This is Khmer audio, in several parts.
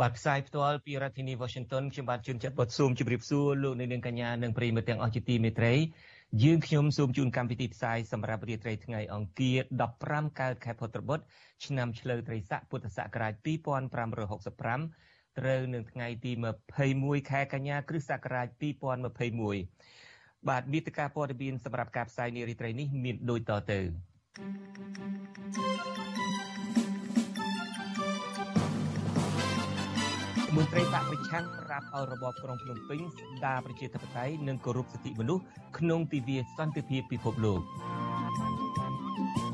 បាទផ្សាយផ្ទាល់ពីរដ្ឋធានី Washington ខ្ញុំបាទជួនចាត់បុតស៊ូមជម្រាបសួរលោកអ្នកនាងកញ្ញានិងប្រិយមិត្តទាំងអស់ជាទីមេត្រីយើងខ្ញុំសូមជូនកម្មវិធីផ្សាយសម្រាប់រាត្រីថ្ងៃអង្គារ15កើតខែពុត្របុត្រឆ្នាំឆ្លូវត្រីស័កពុទ្ធសករាជ2565ត្រូវនឹងថ្ងៃទី21ខែកញ្ញាគ្រិស្តសករាជ2021បាទមេតិការព័ត៌មានសម្រាប់ការផ្សាយនារីត្រីនេះមានដូចតទៅ មន្ត្រីបកប្រឆាំងប្រាប់ឲ្យរបបក្រុងភ្នំពេញស្ដារប្រជាធិបតេយ្យនិងគោរពសិទ្ធិមនុស្សក្នុងទិវាសន្តិភាពពិភពលោក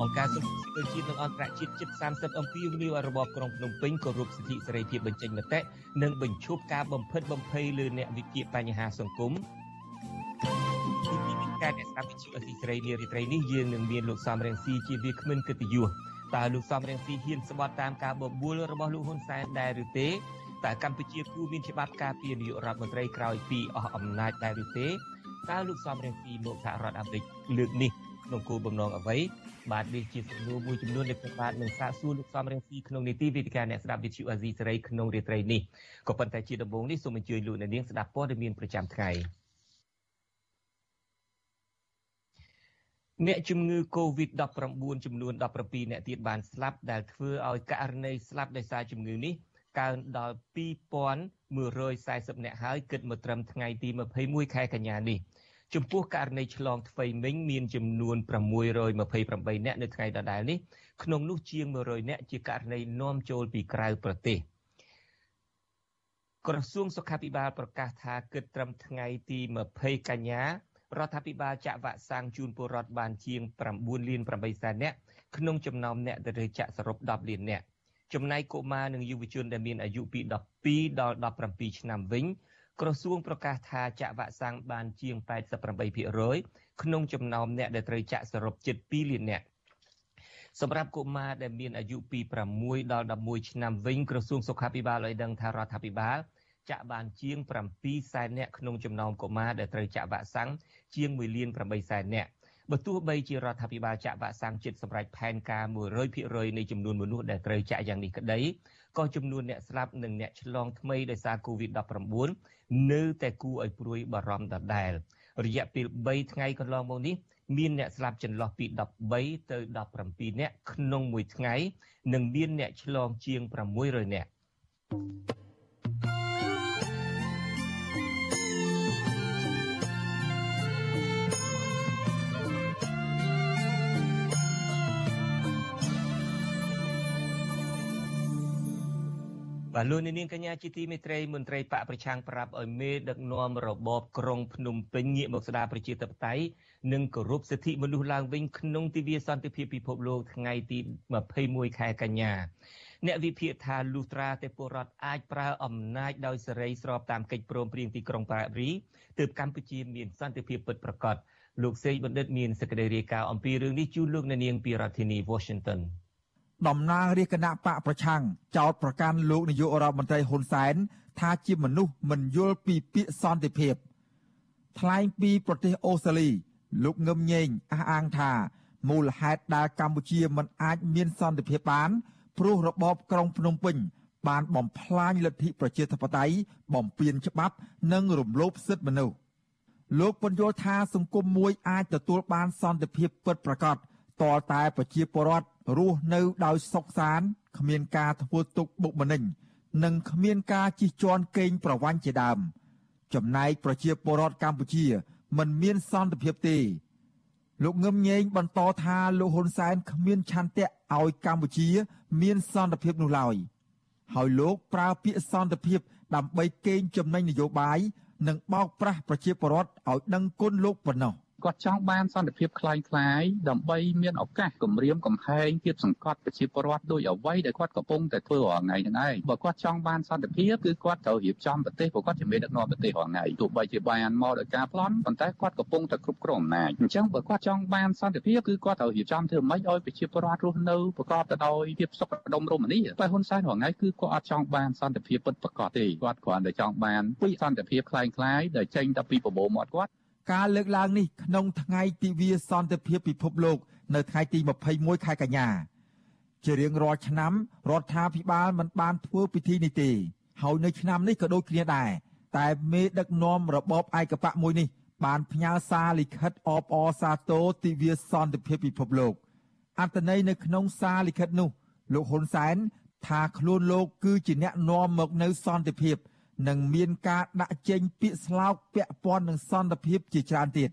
អង្គការសង្គមស៊ីវិលជាតិនិងអន្តរជាតិជិត30អំពាវនាវឲ្យរបបក្រុងភ្នំពេញគោរពសិទ្ធិសេរីភាពបញ្ចេញមតិនិងបញ្ឈប់ការបំផិតបំភ័យលើអ្នកវិភាគបញ្ហាសង្គមទីពីការអ្នកស្ដាប់វិទ្យុអស៊ីសេរីនារីត្រីនេះយើងនឹងមានលោកសំរងស៊ីជាវាគ្មិនកិត្តិយសតើលោកសំរងស៊ីហ៊ានស្បត់តាមការបបួលរបស់លោកហ៊ុនសែនដែរឬទេ តើកម្ពុជាគួរមានច្បាប់ការពារនាយករដ្ឋមន្ត្រីក្រោយពីអស់អំណាចដែរឬទេតើលោកសំរងស៊ីមកសហរដ្ឋអាមេរិកលើកនេះក្នុងគោលបំណងអ្វីបាទនេះជាសំណួរមួយចំនួនដែលខ្ញុំបាទនឹងសាកសួរលោកសំរងស៊ីក្នុងនីតិវេទិកាអ្នកស្ដាប់វិទ្យុអាស៊ីសេរីក្នុងរាត្រីនេះក៏ប៉ុន្តែជាដំបូងនេះសូមអញ្ជើញលោកអ្នកនាងស្ដាប់ព័ត៌មានប្រចាំថ្ងៃអ្នកជំងឺ Covid-19 ចំនួន17អ្នកទៀតបានស្លាប់ដែលធ្វើឲ្យករណីស្លាប់ដោយសារជំងឺនេះ កើនដល់2140នាក់ហើយគិតមកត្រឹមថ្ងៃទី21ខែកញ្ញានេះចំពោះករណីឆ្លងថ្មីមិញមានចំនួន628នាក់នៅថ្ងៃដដែលនេះក្នុងនោះជាង100នាក់ជាករណីនាំចូលពីក្រៅប្រទេសក្រសួងសុខាភិបាលប្រកាសថាគិតត្រឹមថ្ងៃទី20កញ្ញារដ្ឋាភិបាលចាក់វ៉ាក់សាំងជូនពលរដ្ឋបានជាង9លាន8សែននាក់ក្នុងចំណោមអ្នកដែលចាក់សរុប10លាននាក់ ចំណែកកុមារនិងយុវជនដែលមានអាយុពី12ដល់17ឆ្នាំវិញក្រសួងប្រកាសថាចាក់វ៉ាក់សាំងបានជាង88%ក្នុងចំណោមអ្នកដែលត្រូវចាក់សរុបជិត2លាននាក់សម្រាប់កុមារដែលមានអាយុពី6ដល់11ឆ្នាំវិញក្រសួងសុខាភិបាលឲ្យដឹងថារដ្ឋាភិបាលចាក់បានជាង7សែននាក់ក្នុងចំណោមកុមារដែលត្រូវចាក់វ៉ាក់សាំងជាង1លាន8សែននាក់ បើទោះបីជារដ្ឋាភិបាលចាក់វ៉ាក់សាំងជិតសម្រាប់ផែនការ100%នៃចំនួនមនុស្សដែលត្រូវចាក់យ៉ាងនេះក្តីក៏ចំនួនអ្នកស្លាប់និងអ្នកឆ្លងថ្មីដោយសារ COVID-19 នៅតែគួរឲ្យព្រួយបារម្ភដដែលរយៈពេល3ថ្ងៃកន្លងមកនេះមានអ្នកស្លាប់ចន្លោះពី13ទៅ17នាក់ក្នុងមួយថ្ងៃ និងមានអ្នកឆ្លងជាង600នាក់ បាទលោកនាងកញ្ញាជាទីមេត្រីមន្ត្រីបកប្រឆាំងប្រាប់ឲ្យមេដឹកនាំរបបក្រុងភ្នំពេញងាកមកស្ដារប្រជាធិបតេយ្យនិងគោរពសិទ្ធិមនុស្សឡើងវិញក្នុងទិវាសន្តិភាពពិភពលោកថ្ងៃទី21ខែកញ្ញាអ្នកវិភាគថាលុះត្រាតែពលរដ្ឋអាចប្រើអំណាចដោយសេរីស្របតាមកិច្ចព្រមព្រៀងទីក្រុងប៉ារីទើបកម្ពុជាមានសន្តិភាពពិតប្រាកដលោកសេកបណ្ឌិតមានសេចក្តីរាយការណ៍អំពីរឿងនេះជូនលោកនាងពីរដ្ឋធានី Washington តំណាងរាជគណៈបកប្រឆាំងចោទប្រកាន់លោកនាយករដ្ឋមន្ត្រីហ៊ុនសែនថាជាមនុស្សមិនយល់ពីពាក្យសន្តិភាពថ្លែងពីប្រទេសអូស្ត្រាលី លោកងឹមញែងអះអាងថាមូលហេតុដែលកម្ពុជាមិនអាចមានសន្តិភាពបានព្រោះរបបក្រុងភ្នំពេញបានបំផ្លាញលទ្ធិប្រជាធិបតេយ្យបំពានច្បាប់ និងរំលោភសិទ្ធិមនុស្សលោកពន្យល់ថាសង្គមមួយអាចទទួលបានសន្តិភាពពិតប្រាកដ តរតែប្រជាពលរដ្ឋរស់នៅដោយសុខសាន្តគ្មានការធ្វើទុកបុកម្នេញនិងគ្មានការជិះជាន់កេងប្រវ័ញ្ចជាដើម ចំណែកប្រជាពលរដ្ឋកម្ពុជាមិនមានសន្តិភាពទេលោកងឹមញែងបន្តថាលោកហ៊ុនសែនគ្មានឆន្ទៈឲ្យកម្ពុជា មានសន្តិភាពនោះឡើយហើយលោកប្រើពាក្យសន្តិភាពដើម្បីកេងចំណេញនយោបាយនិងបោកប្រាស់ប្រជាពលរដ្ឋឲ្យដឹងគុណលោកប៉ុណ្ណោះ គាត់ចង់បានសន្តិភាពคล้ายៗដើម្បីមានឱកាសគម្រាមកំហែងគៀបសង្កត់ប្រជាពលរដ្ឋដោយអ្វីដែលគាត់កំពុងតែធ្វើរាល់ថ្ងៃហ្នឹងឯងបើគាត់ចង់បានសន្តិភាពគឺគាត់ត្រូវរៀបចំប្រទេសព្រោះគាត់ជាមេដឹកនាំប្រទេសរាល់ថ្ងៃទោះបីជាបានមកដោយការប្លន់ប៉ុន្តែគាត់កំពុងតែគ្រប់គ្រងអំណាចអញ្ចឹងបើគាត់ចង់បានសន្តិភាពគឺគាត់ត្រូវរៀបចំធ្វើម៉េចឲ្យប្រជាពលរដ្ឋរស់នៅប្រកបទៅដោយភាពសុខដុមរមនាតែហ៊ុនសែនរាល់ថ្ងៃគឺគាត់អត់ចង់បានសន្តិភាពពិតប្រាកដទេគាត់គ្រាន់តែចង់បានពីសន្តិភាពคล้ายៗដែលចេញតែពីបបោមាត់គាត់ ការលើកឡើងនេះក្នុងថ្ងៃទិវាសន្តិភាពពិភពលោក នៅថ្ងៃទី21ខែកញ្ញាជារៀងរាល់ឆ្នាំរដ្ឋាភិបាលមិនបានធ្វើពិធីនេះទេហើយនៅឆ្នាំនេះក៏ដូចគ្នាដែរតែមេដឹកនាំរបបឯកបកមួយនេះ បានផ្ញើសារលិខិតអបអរសាទរទិវាសន្តិភាពពិភពលោកអត្ថន័យនៅក្នុងសារលិខិតនោះ លោកហ៊ុនសែនថាខ្លួនលោកគឺជាអ្នកនាំមកនៅសន្តិភាព និងមានការដាក់ចេញពាក្យស្លោកពាក់ព័ន្ធនឹងសន្តិភាពជាច្រើនទៀត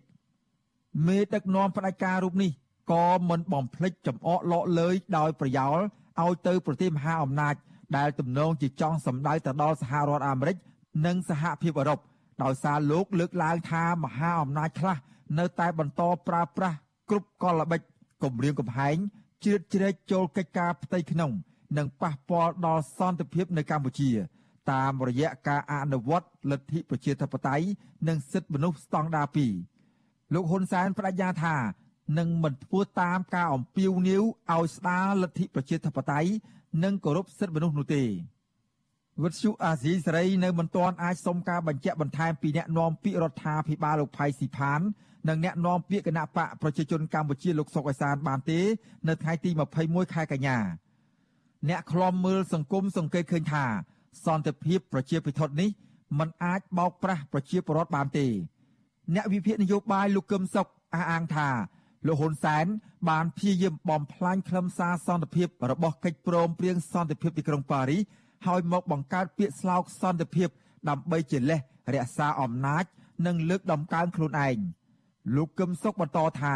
មេដឹកនាំផ្ដាច់ការរូបនេះក៏មិនបំភ្លេចចំអកលក់លើយដោយប្រយោលឲ្យទៅប្រទេសមហាអំណាច ដែលទំនងជាចង់សម្ដៅទៅដល់សហរដ្ឋអាមេរិកនិងសហភាពអឺរ៉ុបដោយសារលោកលើកឡើងថាមហាអំណាចខ្លះនៅតែបន្តប្រើប្រាស់គ្រប់កលល្បិចគម្រាមកំហែងជ្រៀតជ្រែកចូលកិច្ចការផ្ទៃក្នុង និងប៉ះពាល់ដល់សន្តិភាពនៅកម្ពុជា តាមរយៈការអនុវត្តលទ្ធិប្រជាធិបតេយ្យនិងសិទ្ធិមនុស្សស្តង់ដារ2លោកហ៊ុនសែនបដិញ្ញាថានឹងមិនធ្វើតាមការអំពាវនាវឲ្យស្ដារលទ្ធិប្រជាធិបតេយ្យនិងគោរពសិទ្ធិមនុស្សនោះទេវិទ្យុអាស៊ីសេរីនៅមិនទាន់អាចសុំការបញ្ជាក់បន្ថែមពីអ្នកនាំពាក្យរដ្ឋាភិបាលលោកផៃស៊ីផាននិងអ្នកនាំពាក្យគណៈបកប្រជាជនកម្ពុជាលោកសុកអេសានបានទេ នៅថ្ងៃទី21ខែកញ្ញាអ្នកខ្លំមើលសង្គមសង្កេតឃើញថា សន្តិភាពប្រជាពិធនេះมันអាចបោកប្រាស់ប្រជាពលរដ្ឋបានទេ អ្នកវិភាគនយោបាយលោកកឹមសុខអះអាងថាលោកហ៊ុនសែនបានព្យាយាមបំផ្លាញខ្លឹមសារសន្តិភាពរបស់កិច្ចព្រមព្រៀងសន្តិភាពទីក្រុងប៉ារីសហើយមកបង្កើតពាក្យស្លោកសន្តិភាព ដើម្បីជាលេសរក្សាអំណាច និងលើកដំកើងខ្លួនឯងលោកកឹមសុខបន្តថា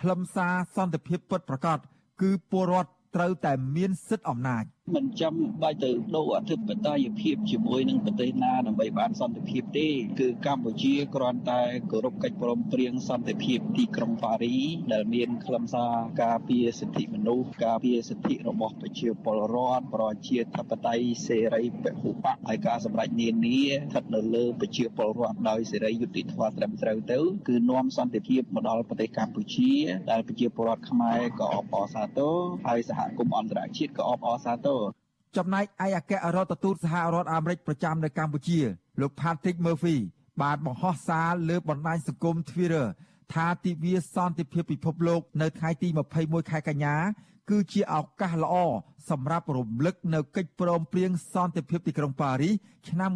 ខ្លឹមសារសន្តិភាពពិតប្រាកដគឺពលរដ្ឋត្រូវតែមានសិទ្ធិអំណាចមិនចាំបាច់ទៅដូរអធិបតេយ្យភាពជាមួយនឹងប្រទេសណាដើម្បីបានសន្តិភាពទេគឺកម្ពុជាគ្រាន់តែគោរពកិច្ចព្រមព្រៀងសន្តិភាពទីក្រុងប៉ារីដែលមានខ្លឹមសារការពារសិទ្ធិមនុស្សការពារសិទ្ធិរបស់ប្រជាពលរដ្ឋប្រជាធិបតេយ្យសេរីពហុបកហើយការសម្រេចនានាស្ថិតនៅលើប្រជាពលរដ្ឋដោយសេរីយុត្តិធម៌ត្រឹមត្រូវទៅគឺនាំសន្តិភាពមកដល់ប្រទេសកម្ពុជាដែលប្រជាពលរដ្ឋខ្មែរក៏អបអរសាទរហើយសហគមន៍អន្តរជាតិក៏អបអរសាទរ ចំណែកឯអគ្គរដ្ឋទូតសហរដ្ឋអាមេរិកប្រចាំនៅកម្ពុជា លោក Patrick Murphy បានបង្ហោះសារលើបណ្ដាញសង្គម Twitter ថាទិវាសន្តិភាពពិភពលោកនៅថ្ងៃទី21ខែកញ្ញាគឺជាឱកាសល្អសម្រាប់រំលឹកនៅកិច្ចព្រមព្រៀងសន្តិភាពទីក្រុងប៉ារីសឆ្នាំ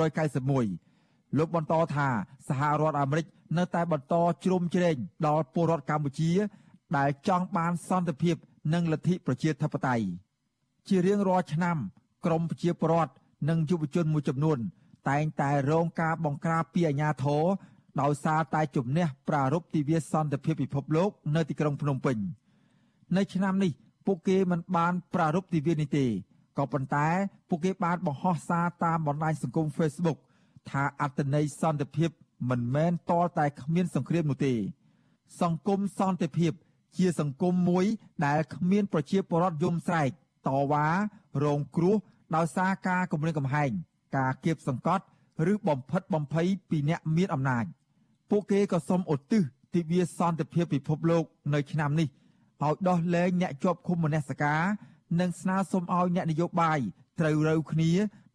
1991លោកបន្តថាសហរដ្ឋអាមេរិកនៅតែបន្តជ្រោមជ្រែងដល់ពលរដ្ឋកម្ពុជា ដែលចង់បានសន្តិភាព និងលទ្ធិប្រជាធិបតេយ្យ ជារៀងរាល់ឆ្នាំ ក្រមប្រជាពលរដ្ឋនិងយុវជនមួយចំនួន តែងតែរងការបង្ក្រាបពីអាជ្ញាធរដោយសារតែជំនះប្រារព្ធទិវាសន្តិភាពពិភពលោកនៅទីក្រុងភ្នំពេញនៅឆ្នាំនេះពួកគេមិនបានប្រារព្ធទិវានេះទេក៏ប៉ុន្តែពួកគេបានបង្ហោះសារតាមបណ្ដាញសង្គម Facebook ថាអត្តន័យសន្តិភាពមិនមែនតលតែគ្មានសង្គ្រាមនោះទេ សង្គមសន្តិភាព ជាសង្គមមួយដែលគ្មានប្រជាពលរដ្ឋយំស្រែក តវ៉ារងគ្រោះដោយសារការគំរាមកំហែងការគៀបសង្កត់ ឬបំផិតបំភ័យពីអ្នកមានអំណាចពួកគេក៏សូមឧទ្ទិសទិវាសន្តិភាពពិភពលោកនៅឆ្នាំនេះឲ្យដោះលែងអ្នកជាប់ឃុំមនសិការនិងស្នើសុំឲ្យអ្នកនយោបាយត្រូវរើគ្នា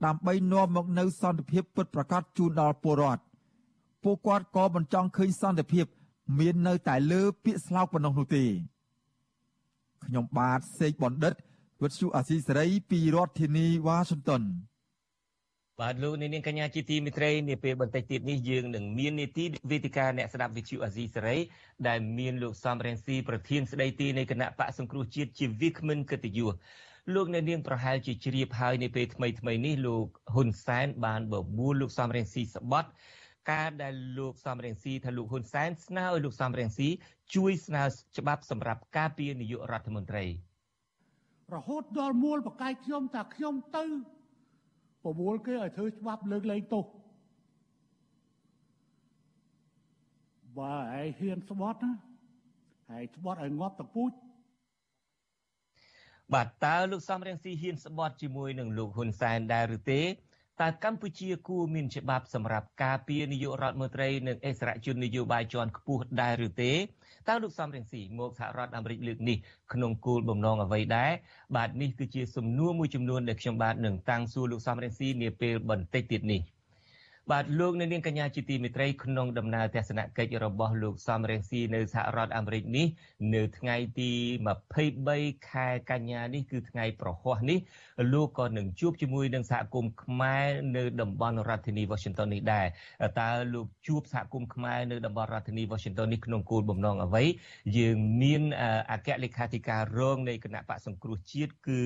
ដើម្បីនាំមកនូវសន្តិភាពពិតប្រាកដជូនដល់ពលរដ្ឋពួកគាត់ក៏មិនចង់ឃើញសន្តិភាព មាននៅតែលើពាក្យស្លោកប៉ុណ្ណោះនោះទេខ្ញុំបាទសេកបណ្ឌិត វិទ្យុអាស៊ីសេរីពីរដ្ឋធានីវ៉ាស៊ីនតោនបាទលោកនាងកញ្ញាជាទីមេត្រីនាពេលបន្តិចទៀតនេះយើងនឹងមាននីតិវេទិកាអ្នកស្ដាប់វិទ្យុអាស៊ីសេរីដែលមានលោកសំរងស៊ីប្រធានស្ដីទីនៃគណៈបកសង្គ្រោះជាតិជាវិក្កាមិនកិត្តិយសលោកអ្នកនាងប្រហែលជាជ្រាបហើយនៅពេលថ្មីថ្មីនេះលោកហ៊ុនសែនបានបបួលលោកសំរងស៊ីស្បត់ការដែលលោកសំរងស៊ីថាលោកហ៊ុនសែនស្នើឲ្យលោកសំរងស៊ីជួយស្នើច្បាប់សម្រាប់ការពារនាយករដ្ឋមន្ត្រី។ រហូតដល់មូលបកាយខ្ញុំថាខ្ញុំទៅប្រមូលគេឲ្យធ្វើច្បាប់លើកលែងទោសបើឯងហ៊ានស្បត់ណាឯងស្បត់ឲ្យងាប់តពូជបាទតើលោកសំរងស៊ីហ៊ានស្បត់ជាមួយនឹងលោកហ៊ុនសែនដែរឬទេ តើកម្ពុជាគួរមានច្បាប់សម្រាប់ការពារនាយករដ្ឋមន្ត្រីនិងអិសរាជជននយោបាយជាន់ខ្ពស់ដែរឬទេតើលោកសំរងស៊ីមកសហរដ្ឋអាមេរិកលើកនេះក្នុងគោលបំណងអ្វីដែរបាទនេះគឺជាសំណួរមួយចំនួនដែលខ្ញុំបាទនឹងតាំងសួរលោកសំរងស៊ីនាពេលបន្តិចទៀតនេះ។ បាទលោកនៅនាងកញ្ញាជាទីមេត្រីក្នុងដំណើរទស្សនកិច្ចរបស់លោកសំរងស៊ីនៅសហរដ្ឋអាមេរិកនេះ នៅថ្ងៃទី23ខែកញ្ញានេះគឺថ្ងៃប្រហ័សនេះលោកក៏នឹងជួបជាមួយនឹងសហគមន៍ខ្មែរនៅតំបន់រដ្ឋធានី Washington នេះដែរតើលោកជួបសហគមន៍ខ្មែរនៅតំបន់រដ្ឋធានី Washington នេះក្នុងគោលបំណងអ្វីយើងមានអគ្គលេខាធិការរងនៃគណៈបកសង្គ្រោះជាតិគឺ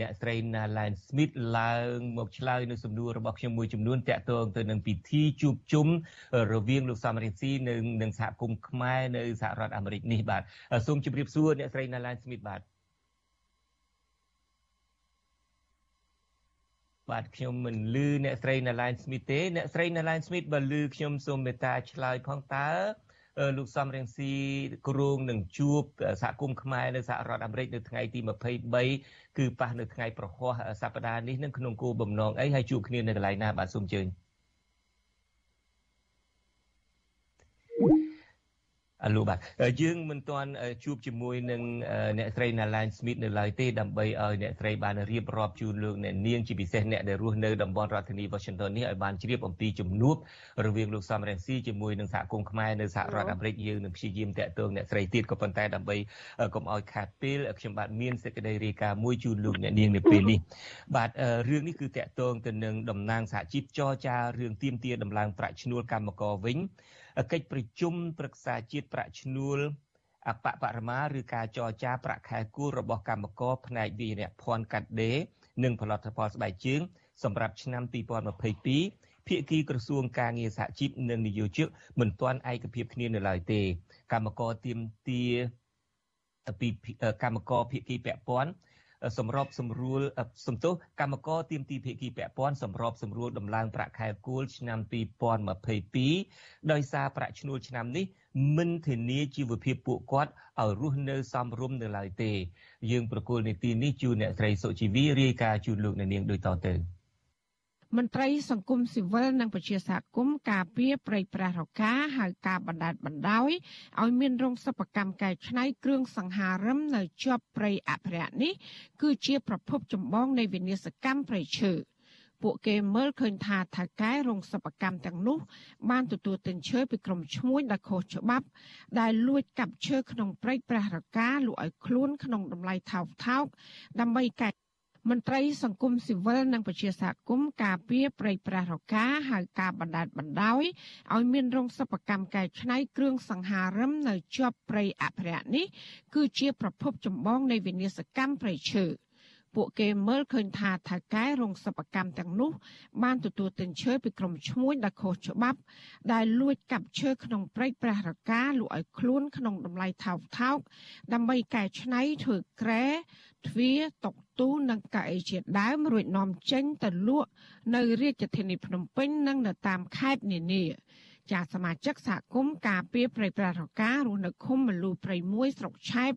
អ្នកស្រី Nalan Smith ឡើងមកឆ្លើយនៅសំណួររបស់ខ្ញុំមួយចំនួនតាក់ទងទៅនឹងពិធីជួបជុំរវាងលោកសំរិទ្ធីនិងនឹងសហគមន៍ខ្មែរនៅសហរដ្ឋអាមេរិកនេះបាទសូមជម្រាបសួរអ្នកស្រី Nalan Smith បាទបាទខ្ញុំមិនលឺអ្នកស្រី Nalan Smith ទេអ្នកស្រី Nalan Smith បើលឺខ្ញុំសូមមេត្តាឆ្លើយផងតើលោកសំរៀងស៊ីគ្រងនឹងជួបសហគមន៍ខ្មែរនៅសហរដ្ឋអាមេរិកនៅថ្ងៃទី23គឺប៉ះនៅថ្ងៃប្រហ័សសប្តាហ៍នេះនឹងក្នុងគោលបំណងអីហើយជួបគ្នានៅកន្លែងណាបាទសូមអញ្ជើញ អលូបាទយើងមិនទាន់ជួបជាមួយនឹងអ្នកស្រី Nalan Smith នៅឡើយទេដើម្បីឲ្យអ្នកស្រីបានរៀបរាប់ជូនលោកអ្នកនាងជាពិសេសអ្នកដែលរស់នៅតំបន់រដ្ឋធានី Washington នេះឲ្យបានជ្រាបអំពីជំនួបរវាងលោកសំរងស៊ីជាមួយនឹងសហគមន៍ខ្មែរនៅសហរដ្ឋអាមេរិកយើងនឹងព្យាយាមតាក់ទងអ្នកស្រីទៀតក៏ប៉ុន្តែដើម្បីកុំឲ្យខាតពេលខ្ញុំបាទមានសេចក្តីរាយការណ៍មួយជូនលោកអ្នកនាងនៅពេលនេះបាទរឿងនេះគឺតាក់ទងទៅនឹងតំណាងសហជីពចរចារឿងទៀមទាដំឡើងប្រាក់ឈ្នួលកម្មករវិញ កិច្ចប្រជុំប្រឹក្សាជាតិប្រាក់ឈ្នួលអបបរមាឬការចរចាប្រាក់ខែគូលរបស់កម្មករផ្នែកវិញ្ញាភ័ណ្ឌកាត់ដេរនិងផលិតផលស្បែកជើងសម្រាប់ឆ្នាំ2022ភាគីក្រសួងការងារសហជីពនិងនយោជកមិនទាន់ឯកភាពគ្នានៅឡើយទេកម្មករទៀមទាពីកម្មករភាគីពាក់ព័ន្ធ សម្របសម្រួលសំទោសកម្មករទៀមទីភាគីពាក់ព័ន្ធសម្របសម្រួលដំឡើងប្រាក់ខែគោលឆ្នាំ2022ដោយសារប្រាក់ឈ្នួលឆ្នាំនេះមិនធានាជីវភាពពួកគាត់ឲ្យរស់នៅសមរម្យនៅឡើយទេ យើងប្រកូលនីតិនេះជូនអ្នកស្រីសុជីវីរាយការណ៍ជូនលោកអ្នកនាងដូចតទៅ មន្ត្រីសង្គមស៊ីវិលនិងប្រជាសហគមន៍ការពារប្រៃប្រាស់រកាហៅការបណ្ដាលបណ្ដោយឲ្យមានរោងសិប្បកម្មកែច្នៃគ្រឿងសង្ហារឹមនៅជាប់ព្រៃអភិរក្សនេះគឺជាប្រភពចម្បងនៃវិនាសកម្មព្រៃឈើពួកគេមើលឃើញថាថៅកែរោងសិប្បកម្មទាំងនោះ បានទទួលទិញឈើពីក្រុមឈ្មួញដែលខុសច្បាប់ ដែលលួចកាប់ឈើក្នុងព្រៃប្រះរកាលក់ឲ្យខ្លួនក្នុងតម្លៃថោកថោកដើម្បីកែ មន្ត្រីសង្គមស៊ីវិលនិងប្រជាសហគមន៍ការពារប្រៃប្រាស់រកាហៅការបណ្ដាលបណ្ដោយឲ្យមានរោងសិប្បកម្មកែច្នៃគ្រឿងសង្ហារឹមនៅជាប់ព្រៃអភិរក្សនេះគឺជាប្រភពចម្បងនៃវិនាសកម្មព្រៃឈើ ពួកគេមើលឃើញថាថៅកែរោងសិប្បកម្មទាំងនោះ បានទទួលទិញឈើពីក្រុមឈ្មួញដែលខុសច្បាប់ ដែលលួចកាប់ឈើក្នុងព្រៃប្រះរកាលក់ឲ្យខ្លួនក្នុងតម្លៃថោកថោកដើម្បីកែច្នៃធ្វើក្រែទ្វារតុទូនិងកៅអីជាដើមរួចនាំចេញទៅលក់នៅរាជធានីភ្នំពេញនិងនៅតាមខេត្តនានា ចាសមាជិកសហគមន៍ការពារប្រៃប្រារការរស់នៅឃុំមលូព្រៃមួយស្រុកឆែប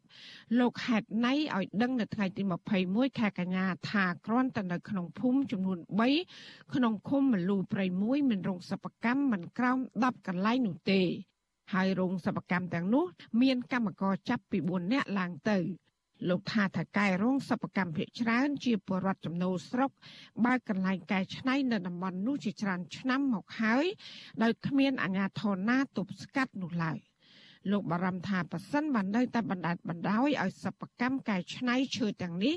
លោកហេតណៃឲ្យដឹងនៅថ្ងៃទី21ខែកញ្ញាថាគ្រាន់តែនៅក្នុងភូមិចំនួន3ក្នុងឃុំមលូព្រៃមួយមានរោងសិប្បកម្មមិនក្រោម10កន្លែងនោះទេហើយរោងសិប្បកម្មទាំងនោះ មានកម្មករចាប់ពី4នាក់ឡើងទៅ លោកថាថាកែរោងសិប្បកម្មភិកច្រើន ជាពលរដ្ឋចំណូលស្រុក បើកន្លែងកែច្នៃនៅតំបន់នោះជាច្រើនឆ្នាំមកហើយដោយគ្មានអាជ្ញាធរណាទប់ស្កាត់នោះឡើយលោកបារម្ភថាប៉ះសិនបាននៅតែបណ្ដាច់បណ្ដោយឲ្យសិប្បកម្មកែច្នៃឈើទាំងនេះ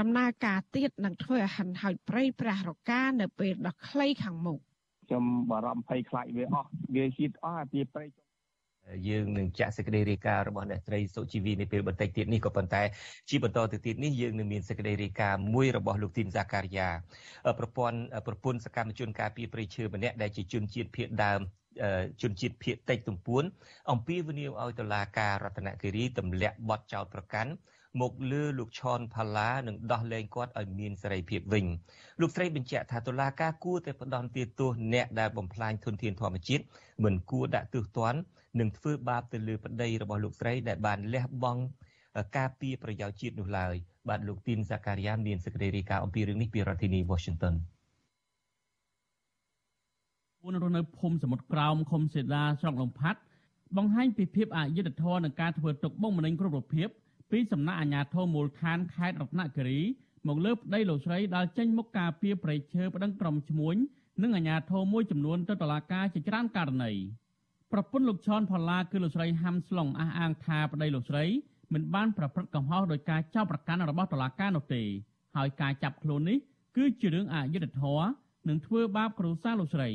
ដំណើរការទៀតនឹងធ្វើឲ្យហិនហោចព្រៃប្រះរកានៅពេលដ៏ខ្លីខាងមុខខ្ញុំបារម្ភភ័យខ្លាចវាអស់វាហៀតអស់អាពីព្រៃ យើងនឹងចាក់សេចក្តីរាយការណ៍របស់អ្នកស្រីសុជីវីនៅពេលបន្តិចទៀតនេះក៏ប៉ុន្តែជាបន្តទៅទៀតនេះយើងនឹងមានសេចក្តីរាយការណ៍មួយរបស់លោកទីនសាការីយ៉ាប្រព័ន្ធប្រពន្ធសកម្មជនការពារព្រៃឈើម្នាក់ដែលជាជនជាតិភៀតដើមជនជាតិភៀតតិចទំពួនអំពាវនាវឲ្យតុលាការរតនគិរីទម្លាក់បទចោទប្រកាន់មកលើលោកឈនផាឡានិងដោះលែងគាត់ឲ្យមានសេរីភាពវិញលោកស្រីបញ្ជាក់ថាតុលាការគួរតែផ្ដន់ទាទោសអ្នកដែលបំផ្លាញធនធានធម្មជាតិមិនគួរដាក់ទោសទណ្ឌ នឹងធ្វើបាបទៅលើប្តីរបស់លោកស្រីដែលបានលះបង់ការពារប្រយោជន៍ជាតិនោះឡើយបាទលោកទីនសាការីយ៉ាមានសេចក្តីរាយការណ៍អំពីរឿងនេះពីរដ្ឋធានី Washington ពួនរស់នៅភូមិសមុទ្រក្រោមឃុំសេដាស្រុកលំផាត់បង្ហាញពីភាពអយុត្តិធម៌និងការធ្វើទុកបុកម្នេញគ្រប់រូបភាពពីសំណាក់អាជ្ញាធរមូលដ្ឋានខេត្តរតនគិរីមកលើប្តីលោកស្រីដែលចេញមុខការពីប្រៃឈើប្តឹងក្រុមឈ្មួញនិងអាជ្ញាធរមួយចំនួនទៅតុលាការជាច្រើនករណី ប្រពន្ធលោកឈុនផល្លាគឺលោកស្រីហាំស្លុងអះអាងថាប្តីលោកស្រីមិនបានប្រព្រឹត្តកំហុសដោយការចោទប្រកាន់របស់តុលាការនោះទេហើយការចាប់ខ្លួននេះគឺជារឿងអយុត្តិធម៌និងធ្វើបាបគ្រួសារលោកស្រី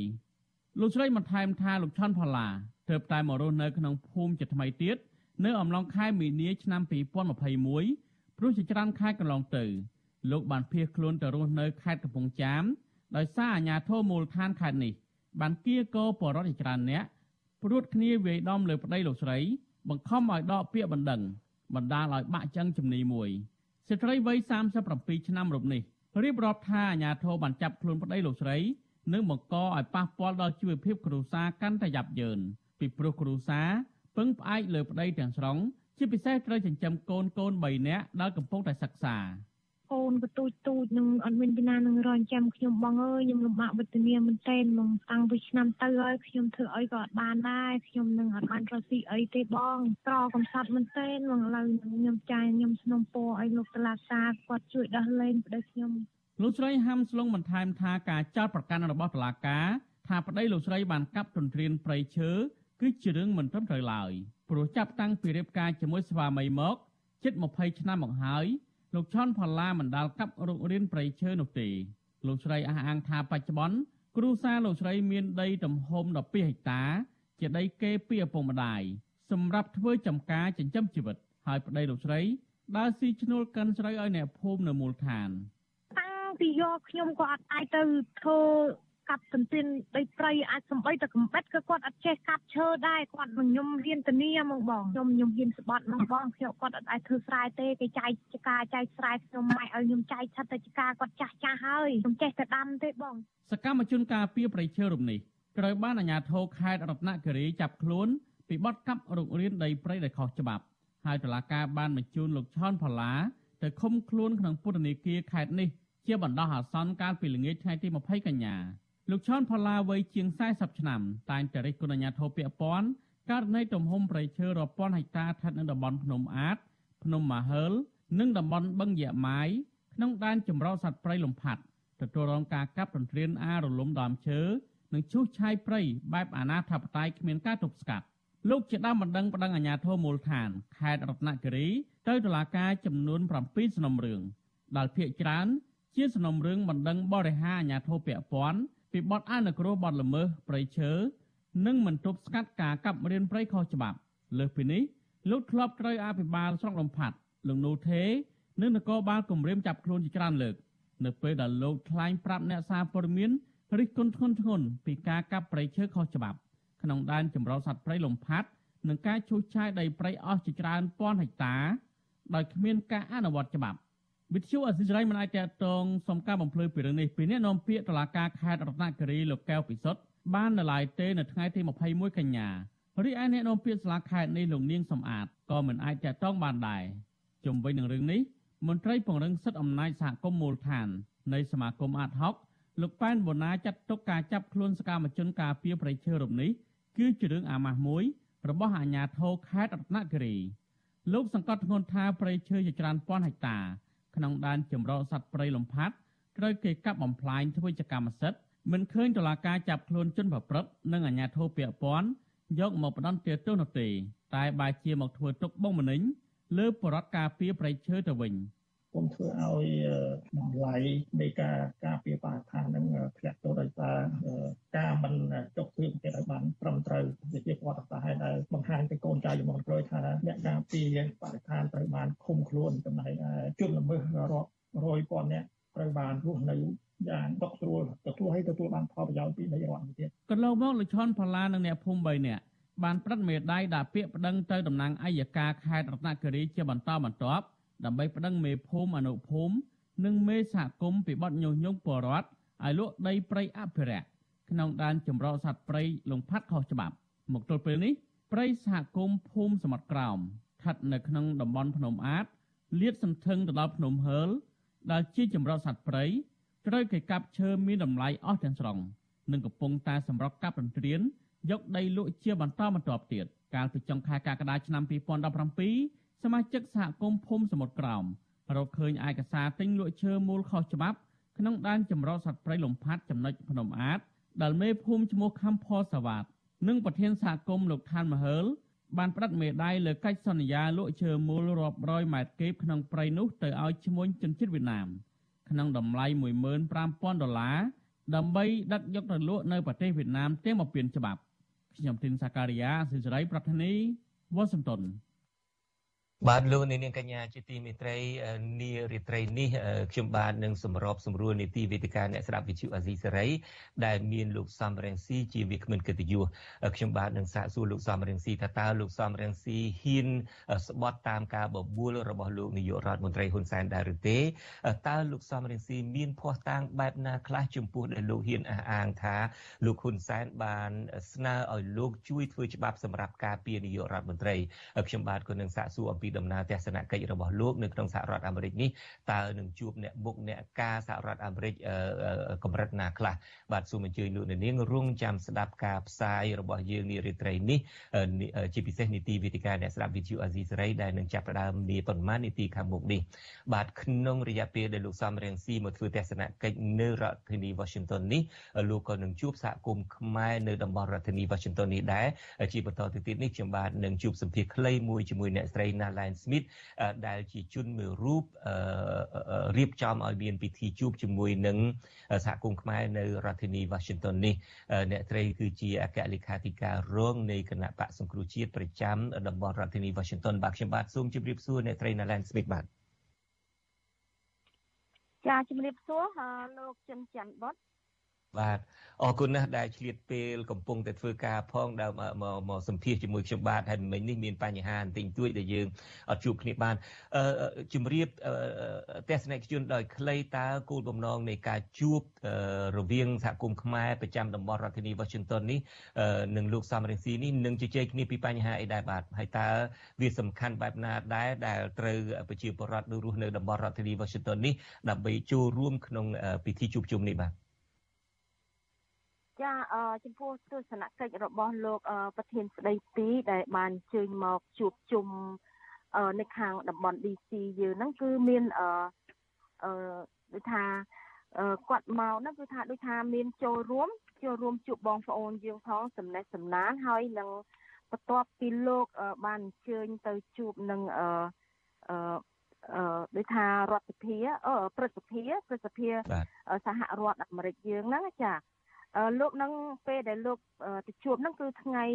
លោកស្រីបន្ថែមថាលោកឆាន់ផល្លាទើបតែមករស់នៅក្នុងភូមិជាថ្មីទៀតនៅអំឡុងខែមីនាឆ្នាំ2021ព្រោះជាច្រើនខែកន្លងទៅ លោកបានភៀសខ្លួនទៅរស់នៅខេត្តកំពង់ចាមដោយសារអាជ្ញាធរមូលដ្ឋានខេត្តនេះបានគៀកោបរិយាច្រើនអ្នក ព្រួតគ្នាវាយដំលើប្តីលោកស្រី បង្ខំឲ្យដកពាក្យបណ្ដឹងបណ្ដាលឲ្យបាក់ចឹងជំនីមួយស្ត្រីវ័យ37ឆ្នាំរូបនេះរៀបរាប់ថាអាញាធរបានចាប់ខ្លួនប្តីលោកស្រីនិងបង្កឲ្យប៉ះពាល់ដល់ជីវភាពគ្រួសារកាន់តែយ៉ាប់យ៉ឺនពីព្រោះគ្រួសារពឹងផ្អែកលើប្តីទាំងស្រុងជាពិសេសត្រូវចិញ្ចឹមកូនកូន3នាក់ដែលកំពុងតែសិក្សា កូនបទូចទូចនឹងអត់មានពីណានឹងរងចាំខ្ញុំបងអើយខ្ញុំលំបាកវេទនាមែនទែនមកតាំងពីឆ្នាំទៅហើយខ្ញុំធ្វើអីក៏អត់បានដែរខ្ញុំនឹងអត់បានរកស៊ីអីទេបងក្រកំសត់មែនទែនមកឥឡូវខ្ញុំចាយខ្ញុំស្នំពោឲ្យលោកតឡាសាគាត់ជួយដោះលែងប្តីខ្ញុំលោកស្រីហាំស្លងបន្ថែមថាការចោទប្រកាន់របស់តុលាការថាប្តីលោកស្រីបានកាប់ទន្ទ្រានព្រៃឈើគឺជារឿងមិនត្រឹមត្រូវឡើយព្រោះចាប់តាំងពីរៀបការជាមួយស្វាមីមកជិត20ឆ្នាំមកហើយ លោកឆនផល្លាមិនដាល់កាប់រុករៀនព្រៃឈើនោះទេលោកស្រីអះអាងថាបច្ចុប្បន្នគ្រួសារលោកស្រីមានដីទំហំ12ហិកតា ជាដីគេពីឪពុកម្ដាយសម្រាប់ធ្វើចំការចិញ្ចឹមជីវិត ហើយប្តីលោកស្រីដើរស៊ីឈ្នួលកិនស្រូវឲ្យអ្នកភូមិនៅមូលដ្ឋានតាំងពីយកខ្ញុំក៏អត់អាចទៅធ្វើ កាប់ទន្ទ្រានដីព្រៃអាចសំបីតែកំបិតក៏គាត់អត់ចេះកាប់ឈើដែរគាត់នឹងខ្ញុំហ៊ានធានាមកបងខ្ញុំខ្ញុំហ៊ានស្បត់មកបងខ្ញុំគាត់អត់អាចធ្វើស្រែទេគេចែកចការចែកស្រែខ្ញុំម៉ែឲ្យខ្ញុំចែកឆាត់ទៅចការគាត់ចាស់ចាស់ហើយខ្ញុំចេះតែដាំទេបង សកម្មជនការពីប្រៃឈើរំនេះត្រូវបានអាជ្ញាធរខេត្តរតនគិរីចាប់ខ្លួនពីបទកាប់រុករានដីព្រៃដែលខុសច្បាប់ហើយតុលាការបានបញ្ជូនលោកឆនផល្លាទៅឃុំខ្លួនក្នុងពន្ធនាគារខេត្តនេះជាបណ្ដោះអាសន្នកាលពីល្ងាចថ្ងៃទី20កញ្ញា លោកឆនផល្លាវ័យជាង40ឆ្នាំតែងតែរិះគន់អាជ្ញាធរពាក់ព័ន្ធករណីទំហំព្រៃឈើរាប់ពាន់ហិកតាស្ថិតនៅតំបន់ភ្នំអាត ភ្នំម៉ាហើល និងតំបន់បឹងយ៉ាម៉ាយក្នុងដែនចម្រុះសត្វព្រៃលំផាត់ទទួលរងការកាប់ទន្ទ្រានអារលំដើមឈើនិងឈូសឆាយព្រៃបែបអាណាធិបតេយ្យគ្មានការទប់ស្កាត់លោកជាដើមបណ្ដឹងប្តឹងអាជ្ញាធរមូលដ្ឋានខេត្តរតនគិរីទៅតុលាការចំនួន7សំណុំរឿងដែលភាគច្រើនជាសំណុំរឿងបណ្ដឹងបរិហាអាជ្ញាធរពាក់ព័ន្ធ ពីបទអនុគ្រោះបទល្មើសព្រៃឈើនិងមិនទប់ស្កាត់ការកាប់រៀនព្រៃខុសច្បាប់ លើសពីនេះលោកធ្លាប់ត្រូវអភិបាលស្រុកលំផាត់លោកនូថេនិងនគរបាលគម្រាមចាប់ខ្លួនជាច្រើនលើក នៅពេលដែលលោកថ្លែងប្រាប់អ្នកសារព័ត៌មានរិះគន់ធ្ងន់ធ្ងរពីការកាប់ព្រៃឈើខុសច្បាប់ក្នុងដែនចម្រុះសត្វព្រៃលំផាត់និងការឈូសឆាយដីព្រៃអស់ជាច្រើនពាន់ហិកតា ដោយគ្មានការអនុវត្តច្បាប់ វិទ្យុអសិរ័យមិនអាចតតងសំការបំភ្លឺពីរឿងនេះពីអ្នកនាំពាក្យតុលាការខេត្តរតនគិរីលោកកែវពិសុទ្ធបាននៅឡើយទេនៅថ្ងៃទី21កញ្ញារីឯអ្នកនាំពាក្យសាលាខេត្តនេះលោកនាងសំអាតក៏មិនអាចតតងបានដែរជុំវិញនឹងរឿងនេះមន្ត្រីពង្រឹងសិទ្ធិអំណាចសហគមន៍មូលដ្ឋាននៃសមាគមអាតហុកលោកប៉ែនបូណាចាត់ទុកការចាប់ខ្លួនសកម្មជនការពារប្រៃឈើរំនេះគឺជារឿងអាម៉ាស់មួយរបស់អាជ្ញាធរខេត្តរតនគិរីលោកសង្កត់ធ្ងន់ថាប្រៃឈើជាច្រើនពាន់ហិកតា ក្នុងដែនចម្រុះសត្វព្រៃលំផាត់ត្រូវគេកាប់បំផ្លាញធ្វើជាកម្មសិទ្ធិមិនឃើញតុលាការចាប់ខ្លួនជនប្រព្រឹត្តនិងអាជ្ញាធរពាក់ព័ន្ធយកមកផ្ដន្ទាទោសនោះទេតែបែរជាមកធ្វើទុកបុកម្នេញលើបរដ្ឋការពារប្រៃឈើទៅវិញ គុំធ្វើឲ្យតម្លៃនៃការការពារបរិស្ថាននឹងធ្លាក់ទៅដោយសារការមិនចុះព្រៀងចិត្តឲ្យបានត្រឹមត្រូវវាជាប្រវត្តិសាស្ត្រដែលបង្ហាញទៅកូនចៅជំនាន់ក្រោយថាអ្នកការពារបរិស្ថានត្រូវបានឃុំខ្លួនចំណែកជនល្មើសរាប់រយពាន់នាក់ត្រូវបានរស់នៅយ៉ាងដកស្រួលទទួលឲ្យទទួលបានផលប្រយោជន៍ពីនៃរដ្ឋទៀតកន្លងមកលោកឈុនផល្លានិងអ្នកភូមិ3នាក់បានប្រឹកមេដៃដាក់ពាក្យប្តឹងទៅតំណាងអัยការខេត្តរតនគិរីជាបន្តបន្ទាប់ ដើម្បីប្តឹងមេភូមិអនុភូមិនិងមេសហគមន៍ពីបទញុះញង់ពលរដ្ឋឲ្យលក់ដីព្រៃអភិរក្សក្នុងដែនចម្រុះសត្វព្រៃលងផាត់ខុសច្បាប់ មកទល់ពេលនេះព្រៃសហគមន៍ភូមិសមុទ្រក្រោមស្ថិតនៅក្នុងតំបន់ភ្នំអាតលាតសន្ធឹងទៅដល់ភ្នំហើលដែលជាចម្រុះសត្វព្រៃត្រូវគេកាប់ឈើមានតម្លៃអស់ទាំងស្រុងនិងកំពុងតែសម្រុកកាប់រន្ទ្រានយកដីលក់ជាបន្តបន្ទាប់ទៀតកាលពីចុងខែកក្កដាឆ្នាំ2017 សមាជិកសហគមន៍ភូមិសមុទ្រក្រោមរកឃើញឯកសារទិញលក់ឈើមូលខុសច្បាប់ក្នុងដែនចម្រុះសត្វព្រៃលំផាត់ចំណុចភ្នំអាតដែលមេភូមិឈ្មោះខំផលសវ៉ាតនិងប្រធានសហគមន៍លោកឋានមហើលបានផ្តិតមេដាយលើកិច្ចសន្យាលក់ឈើមូលរាប់រយម៉ែត្រគីបក្នុងព្រៃនោះទៅឲ្យឈ្មួញជនជាតិវៀតណាមក្នុងតម្លៃ15000ដុល្លារដើម្បីដឹកយកទៅលក់នៅប្រទេសវៀតណាមទាំងបំពេញច្បាប់ខ្ញុំទីនសាការីយ៉ាសិសរីប្រធានីវ៉ាស៊ីនតោន បាទលោកនាងកញ្ញាជាទីមេត្រីនារីត្រីនេះខ្ញុំបាទនឹងសម្របសម្រួលនីតិវេទិកាអ្នកស្ដាប់វិទ្យុអាស៊ីសេរីដែលមានលោកសំរងស៊ីជាវាគ្មិនកិត្តិយសខ្ញុំបាទនឹងសាកសួរលោកសំរងស៊ីថាតើលោកសំរងស៊ីហ៊ានស្បត់តាមការបបួលរបស់លោកនាយករដ្ឋមន្ត្រីហ៊ុនសែនដែរឬទេតើលោកសំរងស៊ីមានភ័ស្តុតាងបែបណាខ្លះចំពោះដែលលោកហ៊ានអះអាងថាលោកហ៊ុនសែនបានស្នើឲ្យលោកជួយធ្វើច្បាប់សម្រាប់ការពារនាយករដ្ឋមន្ត្រីខ្ញុំបាទក៏នឹងសាកសួរអំពីពីដំណើរទស្សនកិច្ចរបស់លោកនៅក្នុងសហរដ្ឋអាមេរិកនេះតើនឹងជួបអ្នកមុខអ្នកការសហរដ្ឋអាមេរិកកម្រិតណាខ្លះបាទសូមអញ្ជើញលោកអ្នកនាងរងចាំស្ដាប់ការផ្សាយរបស់យើងនារីត្រីនេះជាពិសេសនីតិវិទ្យាអ្នកស្ដាប់វិទ្យុអាស៊ីសេរីដែលនឹងចាប់ផ្ដើមនាប៉ុន្មាននីតិខាងមុខនេះបាទក្នុងរយៈពេលដែលលោកសំរៀងស៊ីមកធ្វើទស្សនកិច្ចនៅរដ្ឋធានី Washington នេះលោកក៏នឹងជួបសហគមន៍ខ្មែរនៅតំបន់រដ្ឋធានី Washington នេះដែរជាបន្តទៅទៀតនេះខ្ញុំបាទនឹងជួបសម្ភាសខ្លីមួយជាមួយអ្នកស្រីណា Alan Smith ដែលជាជនមួយរូបរៀបចំឲ្យមានពិធីជួបជាមួយនឹងសហគមន៍ខ្មែរនៅរដ្ឋធានី Washington នេះអ្នកត្រីគឺជាអគ្គលេខាធិការរងនៃគណៈបកសង្គ្រោះជាតិប្រចាំតំបន់រដ្ឋធានី Washington បាទខ្ញុំបាទសូមជម្រាបសួរអ្នកត្រី Alan Smith បាទចាជំរាបសួរលោកចិនច័ន្ទបុត បាទអរគុណណាស់ដែលឆ្លៀតពេលកំពុងតែធ្វើការផងដែលមកមកសម្ភាសជាមួយខ្ញុំបាទហើយមិញនេះមានបញ្ហាបន្តិចតួចដែលយើងអត់ជួបគ្នាបានអឺជំរាបទស្សនិកជនដោយខ្លីតើគោលបំណងនៃការជួបរវាងសហគមន៍ខ្មែរប្រចាំតំបន់រដ្ឋធានី Washington នេះនិងលោកសំរងស៊ីនេះនឹងជជែកគ្នាពីបញ្ហាអីដែរបាទហើយតើវាសំខាន់បែបណាដែរដែលត្រូវប្រជាពលរដ្ឋនៅរស់នៅតំបន់រដ្ឋធានី Washington នេះដើម្បីចូលរួមក្នុងពិធីជួបជុំនេះបាទ ចាចំពោះទស្សនកិច្ចរបស់លោកប្រធានស្ដីទីដែលបានអញ្ជើញមកជួបជុំនៅខាងតំបន់ DC យើងហ្នឹងគឺមានអឺអឺដូចថាគាត់មកហ្នឹងគឺថាដូចថាមានចូលរួមចូលរួមជួបបងប្អូនយើងផងសំណេះសំណាលហើយនឹងបន្ទាប់ពីលោកបានអញ្ជើញទៅជួបនឹងអឺអឺអឺដូចថារដ្ឋសភាអឺព្រឹទ្ធសភាព្រឹទ្ធសភាសហរដ្ឋអាមេរិកយើងហ្នឹងចា លោកនឹងពេលដែលលោកទៅជួបហ្នឹងគឺថ្ងៃ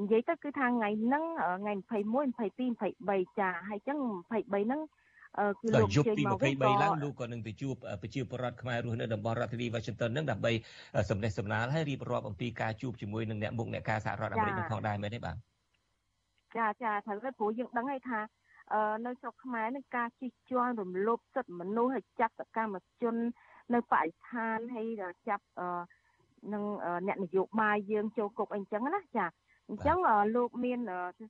និយាយទៅគឺថាថ្ងៃហ្នឹងថ្ងៃ21 22 23ចាហើយចឹង23ហ្នឹងគឺលោកជើញមកវិញក៏ឡើងលោកក៏នឹងទៅជួបប្រជាពលរដ្ឋខ្មែររស់នៅតំបន់រដ្ឋធានី Washington ហ្នឹងដើម្បីសម្ដែងសម្ដាលហើយរៀបរាប់អំពីការជួបជាមួយនឹងអ្នកមុខអ្នកការសហរដ្ឋអាមេរិកនឹងផងដែរមែនទេបាទចាចាត្រូវទៅព្រោះយើងដឹងហើយថានៅស្រុកខ្មែរនឹងការជិះជាន់រំលោភសិទ្ធិមនុស្សហើយចាប់សកម្មជន នៅបរិស្ថានហើយចាប់នឹងអ្នកនយោបាយយើងចូលគុកអីចឹងណាចាអញ្ចឹងលោកមាន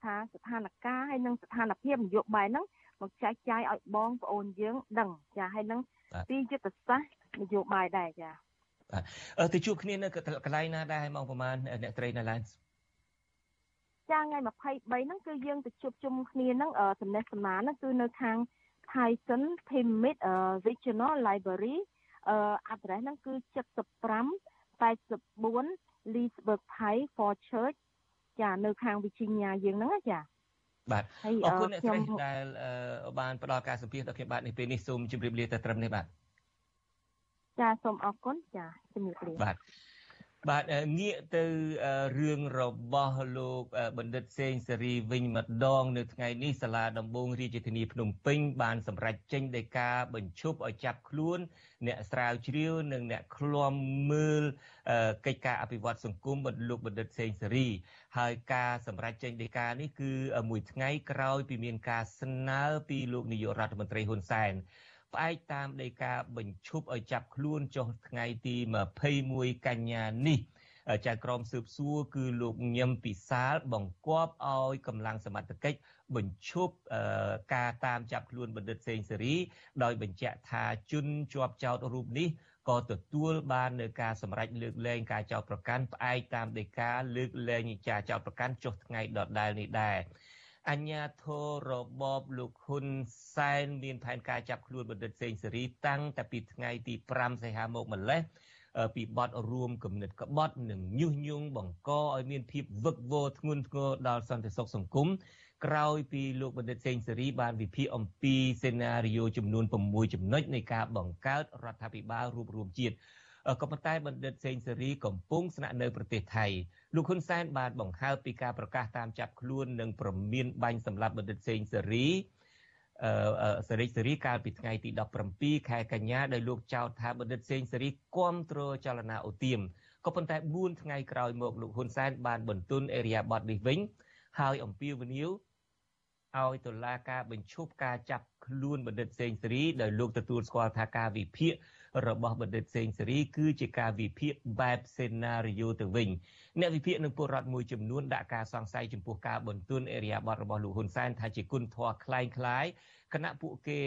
ថាស្ថានភាពហើយនឹងស្ថានភាពនយោបាយហ្នឹងមកចែកចាយឲ្យបងប្អូនយើងដឹងចាហើយនឹងពីយុទ្ធសាស្ត្រនយោបាយដែរចាបាទទៅជួបគ្នានៅកន្លែងណាដែរម៉ោងប្រហែលអ្នកត្រីនៅឡានចាថ្ងៃ23ហ្នឹងគឺយើងទៅជួបជុំគ្នាហ្នឹងសំណេះសំណាលហ្នឹងគឺនៅខាង Tyson Pyramid Regional Library អឺ address ហ្នឹងគឺ75 84 Leesburg Pike for Church ចានៅខាង Virginia យើងហ្នឹងចាបាទអរគុណអ្នកស្រីដែលបានផ្ដល់ការសម្ភាសដល់ខ្ញុំបាទនេះពេលនេះសូមជម្រាបលាតែត្រឹមនេះបាទចាសូមអរគុណចាជម្រាបលាបាទ បាទងាកទៅរឿងរបស់លោកបណ្ឌិតសេងសេរីវិញម្ដង នៅថ្ងៃនេះសាលាដំបងរាជធានីភ្នំពេញបានសម្រេចចេញដីកាបញ្ឈប់ឲ្យចាប់ខ្លួន អ្នកស្រាវជ្រាវនិងអ្នកឃ្លាំមើលកិច្ចការអភិវឌ្ឍសង្គមបណ្ឌលោកបណ្ឌិតសេងសេរីហើយការសម្រេចចេញដីកានេះគឺមួយថ្ងៃក្រោយពីមានការស្នើពីលោកនាយករដ្ឋមន្ត្រីហ៊ុនសែន ផ្អែកតាមដីកាបញ្ឈប់ឲ្យចាប់ខ្លួនចុះថ្ងៃទី21កញ្ញានេះចៅក្រមស៊ើបសួរគឺលោកញឹមពិសាលបង្គាប់ឲ្យកម្លាំងសមត្ថកិច្ចបញ្ឈប់ការតាមចាប់ខ្លួនបណ្ឌិតសេងសេរី ដោយបញ្ជាក់ថាជនជាប់ចោតរូបនេះក៏ទទួលបាននៅការសម្រេចលើកលែងការចោទប្រកាន់ផ្អែកតាមដីកាលើកលែងការចោទប្រកាន់ចុះថ្ងៃដដែលនេះដែរ អញ្ញាធររបបលោកហ៊ុនសែនមានផែនការចាប់ខ្លួនបណ្ឌិតសេងសេរីតាំងតែពីថ្ងៃទី5សីហាមកម្លេះពីបទរួមគំនិតក្បត់និងញុះញង់បង្កឲ្យមានភាពវឹកវរធ្ងន់ធ្ងរដល់សន្តិសុខសង្គមក្រោយពីលោកបណ្ឌិតសេងសេរីបានវិភាគអំពីសេណារីយ៉ូចំនួន6ចំណុចនៃការបង្កើតរដ្ឋាភិបាលរួបរวมជាតិក៏ប៉ុន្តែបណ្ឌិតសេងសេរីកំពុងស្នាក់នៅប្រទេសថៃ លោកហ៊ុនសែនបានបង្ហើបពីការប្រកាសតាមចាប់ខ្លួននិងប្រមានបាញ់សម្លាប់បណ្ឌិតសេងសេរីអឺសេរីសេរីកាលពីថ្ងៃទី17ខែកញ្ញាដោយលោកចោទថាបណ្ឌិតសេងសេរីគ្រប់គ្រងចលនាអូទៀមក៏ប៉ុន្តែ4ថ្ងៃក្រោយមកលោកហ៊ុនសែនបានបន្ទន់អេរីយ៉ាបតនេះវិញហើយអំពាវនាវឲ្យតុលាការបញ្ឈប់ការចាប់ខ្លួនបណ្ឌិតសេងសេរីដោយលោកទទួលស្គាល់ថាការវិភាគ របស់បណ្ឌិតសេងសេរីគឺជាការវិភាគបែបសេណារីយ៉ូទៅវិញអ្នកវិភាគនឹងពលរដ្ឋមួយចំនួនដាក់ការសង្ស័យចំពោះការបន្ទន់អេរីយ៉ាបតរបស់លោកហ៊ុនសែនថាជាគុណធម៌คล้ายคล้ายគណៈពួកគេ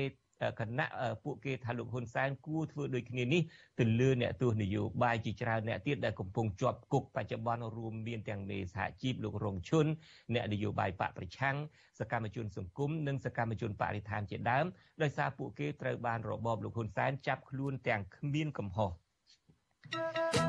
គណៈពួកគេថាលោកហ៊ុនសែនគួរធ្វើដូចគ្នានេះទៅលើអ្នកទស្សនយោបាយជាច្រើនអ្នកទៀតដែលកំពុងជាប់គុកបច្ចុប្បន្នរួមមានទាំងមេសហជីពលោករងឈុនអ្នកនយោបាយបកប្រឆាំងសកម្មជនសង្គមនិងសកម្មជនបរិស្ថានជាដើមដោយសារពួកគេត្រូវបានរបបលោកហ៊ុនសែនចាប់ខ្លួនទាំងគ្មានកំហុស thank you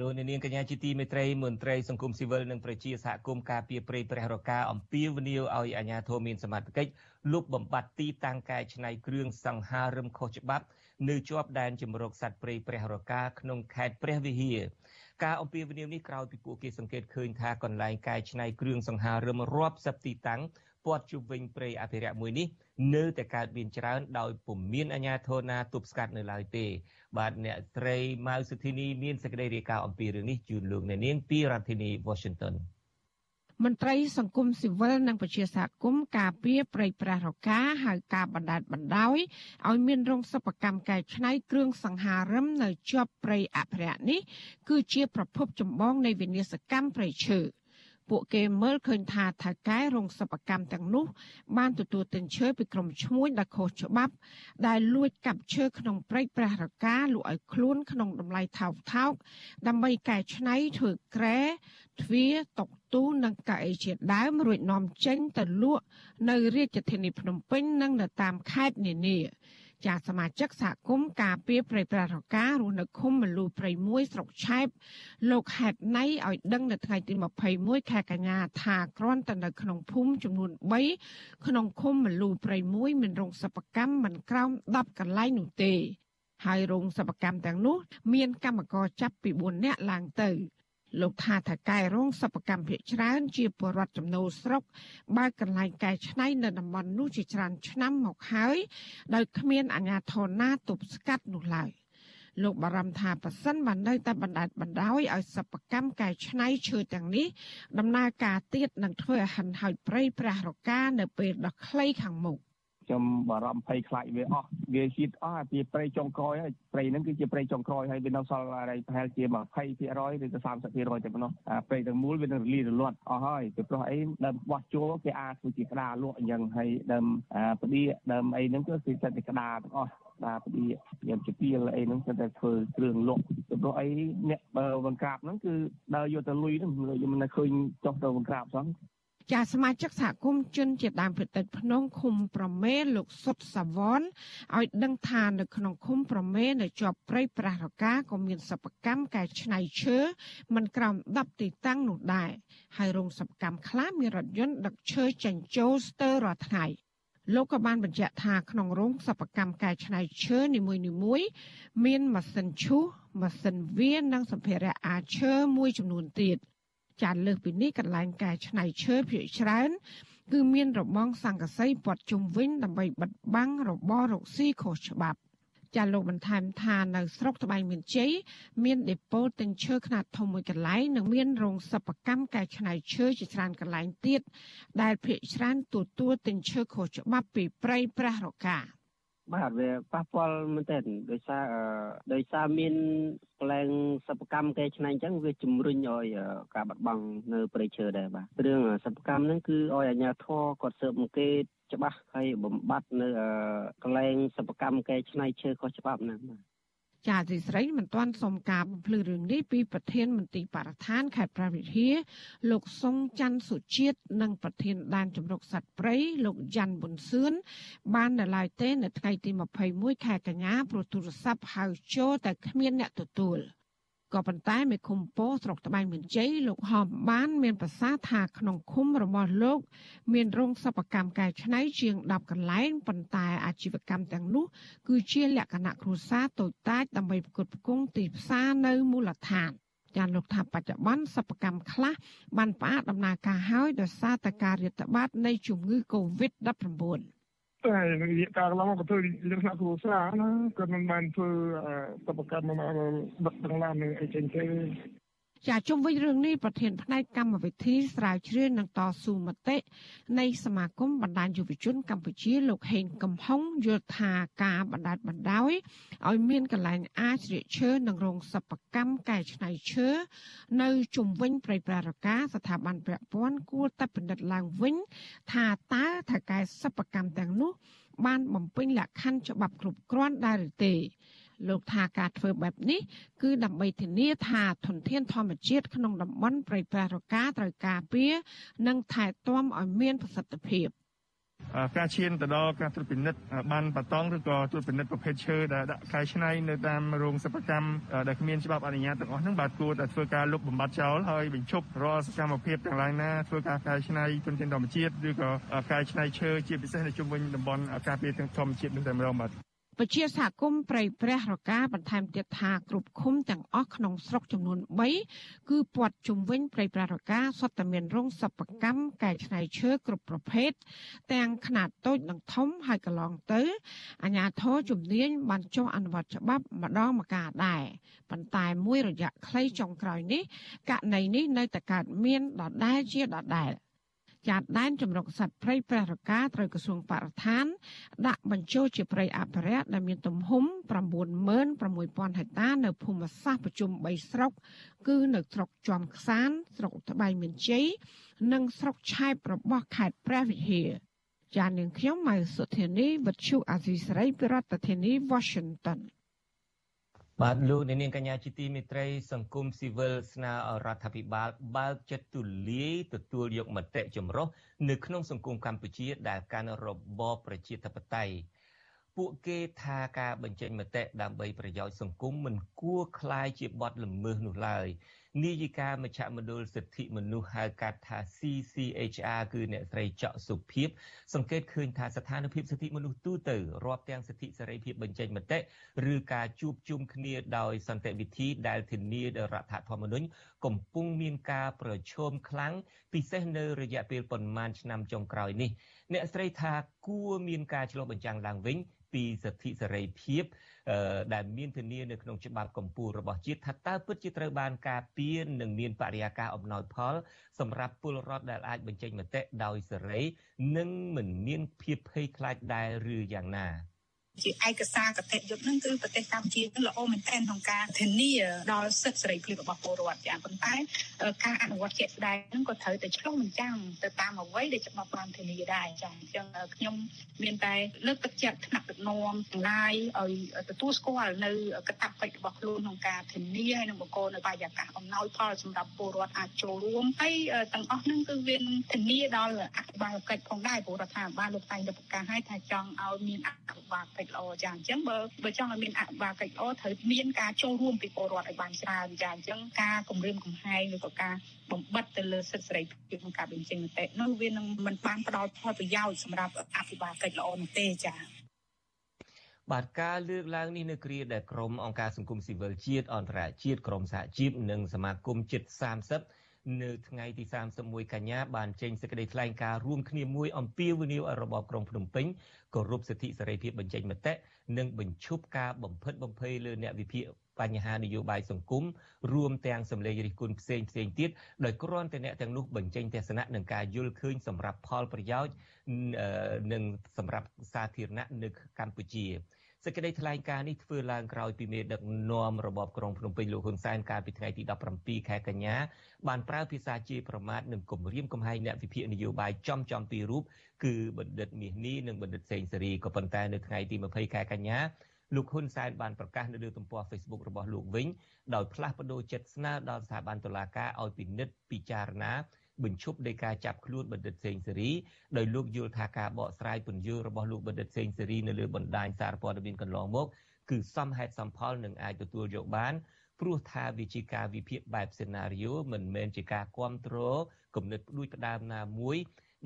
លោកនាងកញ្ញាជាទីមេត្រីមន្ត្រីសង្គមស៊ីវិលនិងប្រជាសហគមន៍ការពារព្រៃព្រះរកាអំពាវនាវឲ្យអាជ្ញាធរមានសមត្ថកិច្ចលុបបំបាត់ទីតាំងកែច្នៃគ្រឿងសង្ហារឹមខុសច្បាប់នៅជាប់ដែនជំរកសត្វព្រៃព្រះរកាក្នុងខេត្តព្រះវិហារការអំពាវនាវនេះក្រោយពីពួកគេសង្កេតឃើញថាកន្លែងកែច្នៃគ្រឿងសង្ហារឹមរាប់សិបទីតាំង ព័ទ្ធជុំវិញព្រៃអភិរក្សមួយនេះនៅតែកើតមានច្រើនដោយពុំមានអាជ្ញាធរណាទប់ស្កាត់នៅឡើយទេ បាទអ្នកត្រីម៉ៅសុធីនីមានសេចក្តីរាយការណ៍អំពីរឿងនេះជូនលោកអ្នកនាងពីរដ្ឋធានី Washington មន្ត្រីសង្គមស៊ីវិលនិងប្រជាសហគមន៍ការពារប្រៃប្រាស់រកាហៅការបណ្ដាលបណ្ដោយឲ្យមានរោងសិប្បកម្មកែច្នៃគ្រឿងសង្ហារឹមនៅជាប់ព្រៃអភិរក្សនេះគឺជាប្រភពចម្បងនៃវិនាសកម្មព្រៃឈើ ពួកគេមើលឃើញថាថៅកែរោងសិប្បកម្មទាំងនោះ បានទទួលទិញឈើពីក្រុមឈ្មួញដែលខុសច្បាប់ ដែលលួចកាប់ឈើក្នុងព្រៃព្រះរកាលក់ឲ្យខ្លួនក្នុងតម្លៃថោកថោកដើម្បីកែច្នៃធ្វើក្រែទ្វារតុកទូនិងកៅអីជាដើមរួចនាំចេញទៅលក់នៅរាជធានីភ្នំពេញនិងនៅតាមខេត្តនានា ចាសមាជិកសហគមន៍ការពារព្រៃប្រារការរស់នៅឃុំមលូព្រៃមួយស្រុកឆែបលោកហេតណៃឲ្យដឹងនៅថ្ងៃទី21ខែកញ្ញាថាគ្រាន់តែនៅក្នុងភូមិចំនួន3ក្នុងឃុំមលូព្រៃមួយមានរោងសិប្បកម្មមិនក្រោម10កន្លែងនោះទេហើយរោងសិប្បកម្មទាំងនោះ មានកម្មករចាប់ពី4នាក់ឡើងទៅ លោកថាថាកែរោងសិប្បកម្មភាគច្រើន ជាពលរដ្ឋចំណូលស្រុកបើកន្លែងកែច្នៃនៅតំបន់នោះជាច្រើនឆ្នាំមកហើយដោយគ្មានអាជ្ញាធរណាទប់ស្កាត់នោះឡើយលោកបារម្ភថាប៉ះសិនបាននៅតែបណ្ដេតបណ្ដោយឲ្យសិប្បកម្មកែច្នៃឈើទាំងនេះដំណើរការទៀតនឹងធ្វើឲ្យហិនហោចព្រៃព្រះរកានៅពេលដ៏ខ្លីខាងមុខ ខ្ញុំបារម្ភភ័យខ្លាចវាអស់វាហៀតអស់ជាព្រៃចុងក្រោយហើយព្រៃហ្នឹងគឺជាព្រៃចុងក្រោយហើយវានៅសល់អីប្រហែលជា20%ឬក៏30%តែប៉ុណ្ណោះអាព្រៃទាំងមូលវានឹងរលាយរលាត់អស់ហើយពីព្រោះអីដើមបោះជួគេអាចធ្វើជាក្តារលក់អញ្ចឹងហើយដើមផ្ដៀដើមអីហ្នឹងគឺគេចិត្តតែក្តារទាំងអស់តាពលាយើងជាពីលអីហ្នឹងគាត់តែធ្វើគ្រឿងលក់ព្រោះអីអ្នកបើវង្ក្រាបហ្នឹងគឺដើរយកទៅលុយហ្នឹងខ្ញុំមិនឃើញចុះទៅវង្ក្រាបសោះ ចាសមាជិកសហគមន៍ជនជាដើមភាគតិចភ្នំឃុំប្រមេលោកសុតសាវនឲ្យដឹងថានៅក្នុងឃុំប្រមេនៅជាប់ព្រៃប្រះរកាក៏មានសិប្បកម្មកែច្នៃឈើមិនក្រោម10ទីតាំងនោះដែរហើយរោងសិប្បកម្មខ្លះមានរថយន្តដឹកឈើចេញចូលស្ទើររាល់ថ្ងៃលោកក៏បានបញ្ជាក់ថាក្នុងរោងសិប្បកម្មកែច្នៃឈើនីមួយៗមានម៉ាស៊ីនឈូសម៉ាស៊ីនវានិងសម្ភារៈអាឈើមួយចំនួនទៀត។ ចាលើសពីនេះកន្លែងកែច្នៃឈើភាគច្រើន គឺមានរបងសង្កសីព័ទ្ធជុំវិញដើម្បីបិទបាំងរបររកស៊ីខុសច្បាប់ចាលោកបន្ថែមថានៅស្រុកត្បែងមានជ័យមានដេប៉ូទិញឈើខ្នាតធំមួយកន្លែងនិងមានរោងសិប្បកម្មកែច្នៃឈើជាច្រើនកន្លែងទៀតដែលភ្នាក់ច្រើនទទួលទិញឈើខុសច្បាប់ពីព្រៃប្រះរកា បាទវាប៉ះពាល់មែនទែនដោយសារដោយសារមានកលែងសិប្បកម្មកែច្នៃអញ្ចឹងវាជំរុញឲ្យការបាត់បង់នៅព្រៃឈើដែរបាទរឿងសិប្បកម្មហ្នឹងគឺឲ្យអាជ្ញាធរគាត់ស៊ើបអង្កេតច្បាស់ហើយបំបត្តិនៅកលែងសិប្បកម្មកែច្នៃឈើខុសច្បាប់ហ្នឹងបាទ ចាទីស្រីមិនទាន់សុំការបំភ្លឺរឿងនេះពីប្រធានមន្ត្រីបរិស្ថានខេត្តព្រះវិហារលោកសុងច័ន្ទសុជាតិនិងប្រធានដែនជំរកសត្វព្រៃលោកយ៉ាន់ប៊ុនសឿនបាននៅឡើយទេនៅថ្ងៃទី21ខែកញ្ញាព្រោះទូរស័ព្ទហៅចូលតែគ្មានអ្នកទទួល។ ក៏ប៉ុន្តែមេឃុំពោស្រុកត្បែងមានជ័យលោកហមបាន មានប្រសាសន៍ថាក្នុងឃុំរបស់លោក មានរោងសិប្បកម្មកែច្នៃជាង10កន្លែងប៉ុន្តែអាជីវកម្មទាំងនោះ គឺជាលក្ខណៈគ្រួសារតូចតាចដើម្បីផ្គត់ផ្គង់ទីផ្សារនៅមូលដ្ឋានចាលោកថាបច្ចុប្បន្នសិប្បកម្មខ្លះបានផ្អាកដំណើរការហើយដោយសារតែការរាតត្បាតនៃជំងឺ Covid-19 តែរយៈកាលកន្លងក៏ធ្វើលក្ខណៈគ្រួសារណាគាត់មិនបានធ្វើសិប្បកម្មមកដឹកទាំងឡាននឹងអីចេញទេ ចាជុំវិញរឿងនេះប្រធានផ្នែកកម្មវិធីស្រាវជ្រាវនិងតស៊ូមតិនៃសមាគមបណ្ដាញយុវជនកម្ពុជាលោកហេងកំហុងយល់ថាការបណ្ដាច់បណ្ដោយឲ្យមានកន្លែងអាជ្រៀកឈើនិងរោងសិប្បកម្មកែច្នៃឈើនៅជុំវិញព្រៃប្រារកាស្ថាប័នពាក់ព័ន្ធគួរតែពិនិត្យឡើងវិញ ថាតើថៅកែសិប្បកម្មទាំងនោះបានបំពេញលក្ខខណ្ឌច្បាប់គ្រប់គ្រាន់ដែរឬទេ លោកថាការធ្វើបែបនេះគឺដើម្បីធានាថាធនធានធម្មជាតិក្នុងតំបន់ព្រៃប្រារកាត្រូវការពារនិងថែទាំឲ្យមានប្រសិទ្ធភាពការឈានទៅដល់ការត្រួតពិនិត្យបានបតង់ឬក៏ត្រួតពិនិត្យប្រភេទឈើដែលដាក់កែច្នៃនៅតាមរោងសិប្បកម្មដែលគ្មានច្បាប់អនុញ្ញាតទាំងអស់ហ្នឹងបាទគួរតែធ្វើការលុបបំបាត់ចោលហើយបញ្ឈប់រាល់សកម្មភាពទាំងឡាយណាធ្វើការកែច្នៃទុនធានធម្មជាតិឬក៏កែច្នៃឈើជាពិសេសនៅជុំវិញតំបន់ការពារទាំងធម្មជាតិនឹងតែម្ដងបាទ ពជាសហគមន៍ព្រៃព្រះរកាបន្ថែមទៀតថាគ្រប់ឃុំទាំងអស់ក្នុងស្រុកចំនួន3គឺព័ទ្ធជុំវិញព្រៃព្រះរកាសុទ្ធតែមានរោងសិប្បកម្មកែច្នៃឈើគ្រប់ប្រភេទទាំងខ្នាតតូចនិងធំហើយកន្លងទៅអាជ្ញាធរជំនាញបានចុះអនុវត្តច្បាប់ម្ដងម្កាលដែរប៉ុន្តែមួយរយៈខ្លីចុងក្រោយនេះករណីនេះនៅតែកើតមានដដែលជាដដែល។ ចាត់ដែនចម្រុកសត្វព្រៃព្រះរកាត្រូវក្រសួងបរិស្ថាន ដាក់បញ្ចូលជាព្រៃអភិរក្សដែលមានទំហំ96000ហិកតានៅភូមិសាស្ត្រប្រជុំ3ស្រុក គឺនៅស្រុកជាំខ្សាន ស្រុកត្បៃមានជ័យនិងស្រុកឆែបរបស់ខេត្តព្រះវិហារចាននាងខ្ញុំម៉ៅសុធានីវិទ្យុអាស៊ីសេរីប្រធានាធិបតី Washington បាទលោកអ្នកនាងកញ្ញាជាទីមេត្រីសង្គមស៊ីវិលស្នើឲ្យរដ្ឋាភិបាលបើកចិត្តទូលាយទទួលយកមតិចម្រុះនៅក្នុងសង្គមកម្ពុជាដែលកាន់របបប្រជាធិបតេយ្យពួកគេថាការបញ្ចេញមតិដើម្បីប្រយោជន៍សង្គមមិនគួរคล้ายជាបទល្មើសនោះឡើយ នាយិកាមជ្ឈមណ្ឌលសិទ្ធិមនុស្សហៅកាត់ថា CCHR គឺអ្នកស្រីច័កសុភិបសង្កេតឃើញថាស្ថានភាពសិទ្ធិមនុស្សទូទៅរាប់ទាំងសិទ្ធិសេរីភាពបញ្ចេញមតិឬការជួបជុំគ្នាដោយសន្តិវិធីដែលធានាដោយរដ្ឋធម្មនុញ្ញកំពុងមានការប្រឈមខ្លាំងពិសេសនៅរយៈពេលប៉ុន្មានឆ្នាំចុងក្រោយនេះអ្នកស្រីថាគួរមានការឆ្លុះបញ្ចាំងឡើងវិញ ពីសិទ្ធិសេរីភាពដែលមានធានានៅក្នុងច្បាប់កម្ពុជារបស់ជាតិថាតើពិតជាត្រូវបានការពារនិងមានបរិយាកាសអំណោយផល សម្រាប់ពលរដ្ឋដែលអាចបញ្ចេញមតិដោយសេរី និងមិនមានភាពភ័យខ្លាចដែរឬយ៉ាងណា។ ជាឯកសារកតិយុត្តហ្នឹងគឺប្រទេសកម្ពុជាល្អមែនទែនក្នុងការធានាដល់សិទ្ធិសេរីភាពរបស់ពលរដ្ឋចាប៉ុន្តែការអនុវត្តជាក់ស្ដែងហ្នឹងក៏ត្រូវតែឆ្លុះបញ្ចាំងទៅតាមអ្វីដែលច្បាប់បានធានាដែរចាអញ្ចឹងខ្ញុំមានតែលើកទឹកចិត្តថ្នាក់ដឹកនាំទាំងឡាយឲ្យទទួលស្គាល់នៅកតាបកិច្ចរបស់ខ្លួនក្នុងការធានាហើយនឹងបង្កនៅបរិយាកាសអំណោយផលសម្រាប់ពលរដ្ឋអាចចូលរួមហើយទាំងអស់ហ្នឹងគឺវាធានាដល់អភិបាលកិច្ចផងដែរព្រោះរដ្ឋាភិបាលលោកតែងតែប្រកាសឲ្យថាចង់ឲ្យមានអភិបាលកិច្ចច្ចល្អចាអញ្ចឹងបើបើចង់ឲ្យមានអភិបាលកិច្ចល្អត្រូវមានការចូលរួមពីពលរដ្ឋឲ្យបានច្រើនចាអញ្ចឹងការគម្រាមកំហែងឬក៏ការបំបិតទៅលើសិទ្ធិសេរីភាពក្នុងការបញ្ចេញមតិនោះវានឹងមិនបានផ្ដល់ផលប្រយោជន៍សម្រាប់អភិបាលកិច្ចល្អនោះទេចាបាទការលើកឡើងនេះនៅគ្រាដែលក្រមអង្គការសង្គមស៊ីវិលជាតិអន្តរជាតិក្រមសហជីពនិងសមាគមជាតិ30 នៅថ្ងៃទី31កញ្ញាបានចេញសេចក្តីថ្លែងការណ៍រួមគ្នាមួយអំពាវនាវឲ្យរបបក្រុងភ្នំពេញគោរពសិទ្ធិសេរីភាពបញ្ចេញមតិនិងបញ្ឈប់ការបំផិតបំភ័យលើអ្នកវិភាគបញ្ហានយោបាយសង្គមរួមទាំងសម្លេងរិះគន់ផ្សេងផ្សេងទៀតដោយគ្រាន់តែអ្នកទាំងនោះបញ្ចេញទស្សនៈនឹងការយល់ឃើញសម្រាប់ផលប្រយោជន៍និងសម្រាប់សាធារណៈនៅកម្ពុជា សេចក្តីថ្លែងការណ៍នេះធ្វើឡើងក្រោយពីមេដឹកនាំរបបក្រុងភ្នំពេញលោកហ៊ុនសែនកាលពីថ្ងៃទី17ខែកញ្ញាបានប្រើភាសាជាប្រមាថនិងគំរាមកំហែងអ្នកវិភាគនយោបាយចំចំពីររូបគឺបណ្ឌិតមាសនេះនិងបណ្ឌិតសេងសេរីក៏ប៉ុន្តែនៅថ្ងៃទី20ខែកញ្ញាលោកហ៊ុនសែនបានប្រកាសនៅលើទំព័រ Facebook របស់លោកវិញដោយផ្លាស់ប្តូរចិត្តស្នើដល់ស្ថាប័នតុលាការឲ្យពិនិត្យពិចារណា បញ្ឈប់នៃការចាប់ខ្លួនបណ្ឌិតសេងសេរីដោយលោកយល់ថាការបកស្រាយពន្យល់របស់លោកបណ្ឌិតសេងសេរីនៅលើបណ្ដាញសារព័ត៌មានកន្លងមកគឺសមហេតុសមផលនិងអាចទទួលយកបានព្រោះថាវាជាការវិភាគបែបសេណារីយ៉ូមិនមែនជាការគ្រប់គ្រងគំនិតផ្ដួចផ្ដើមណាមួយ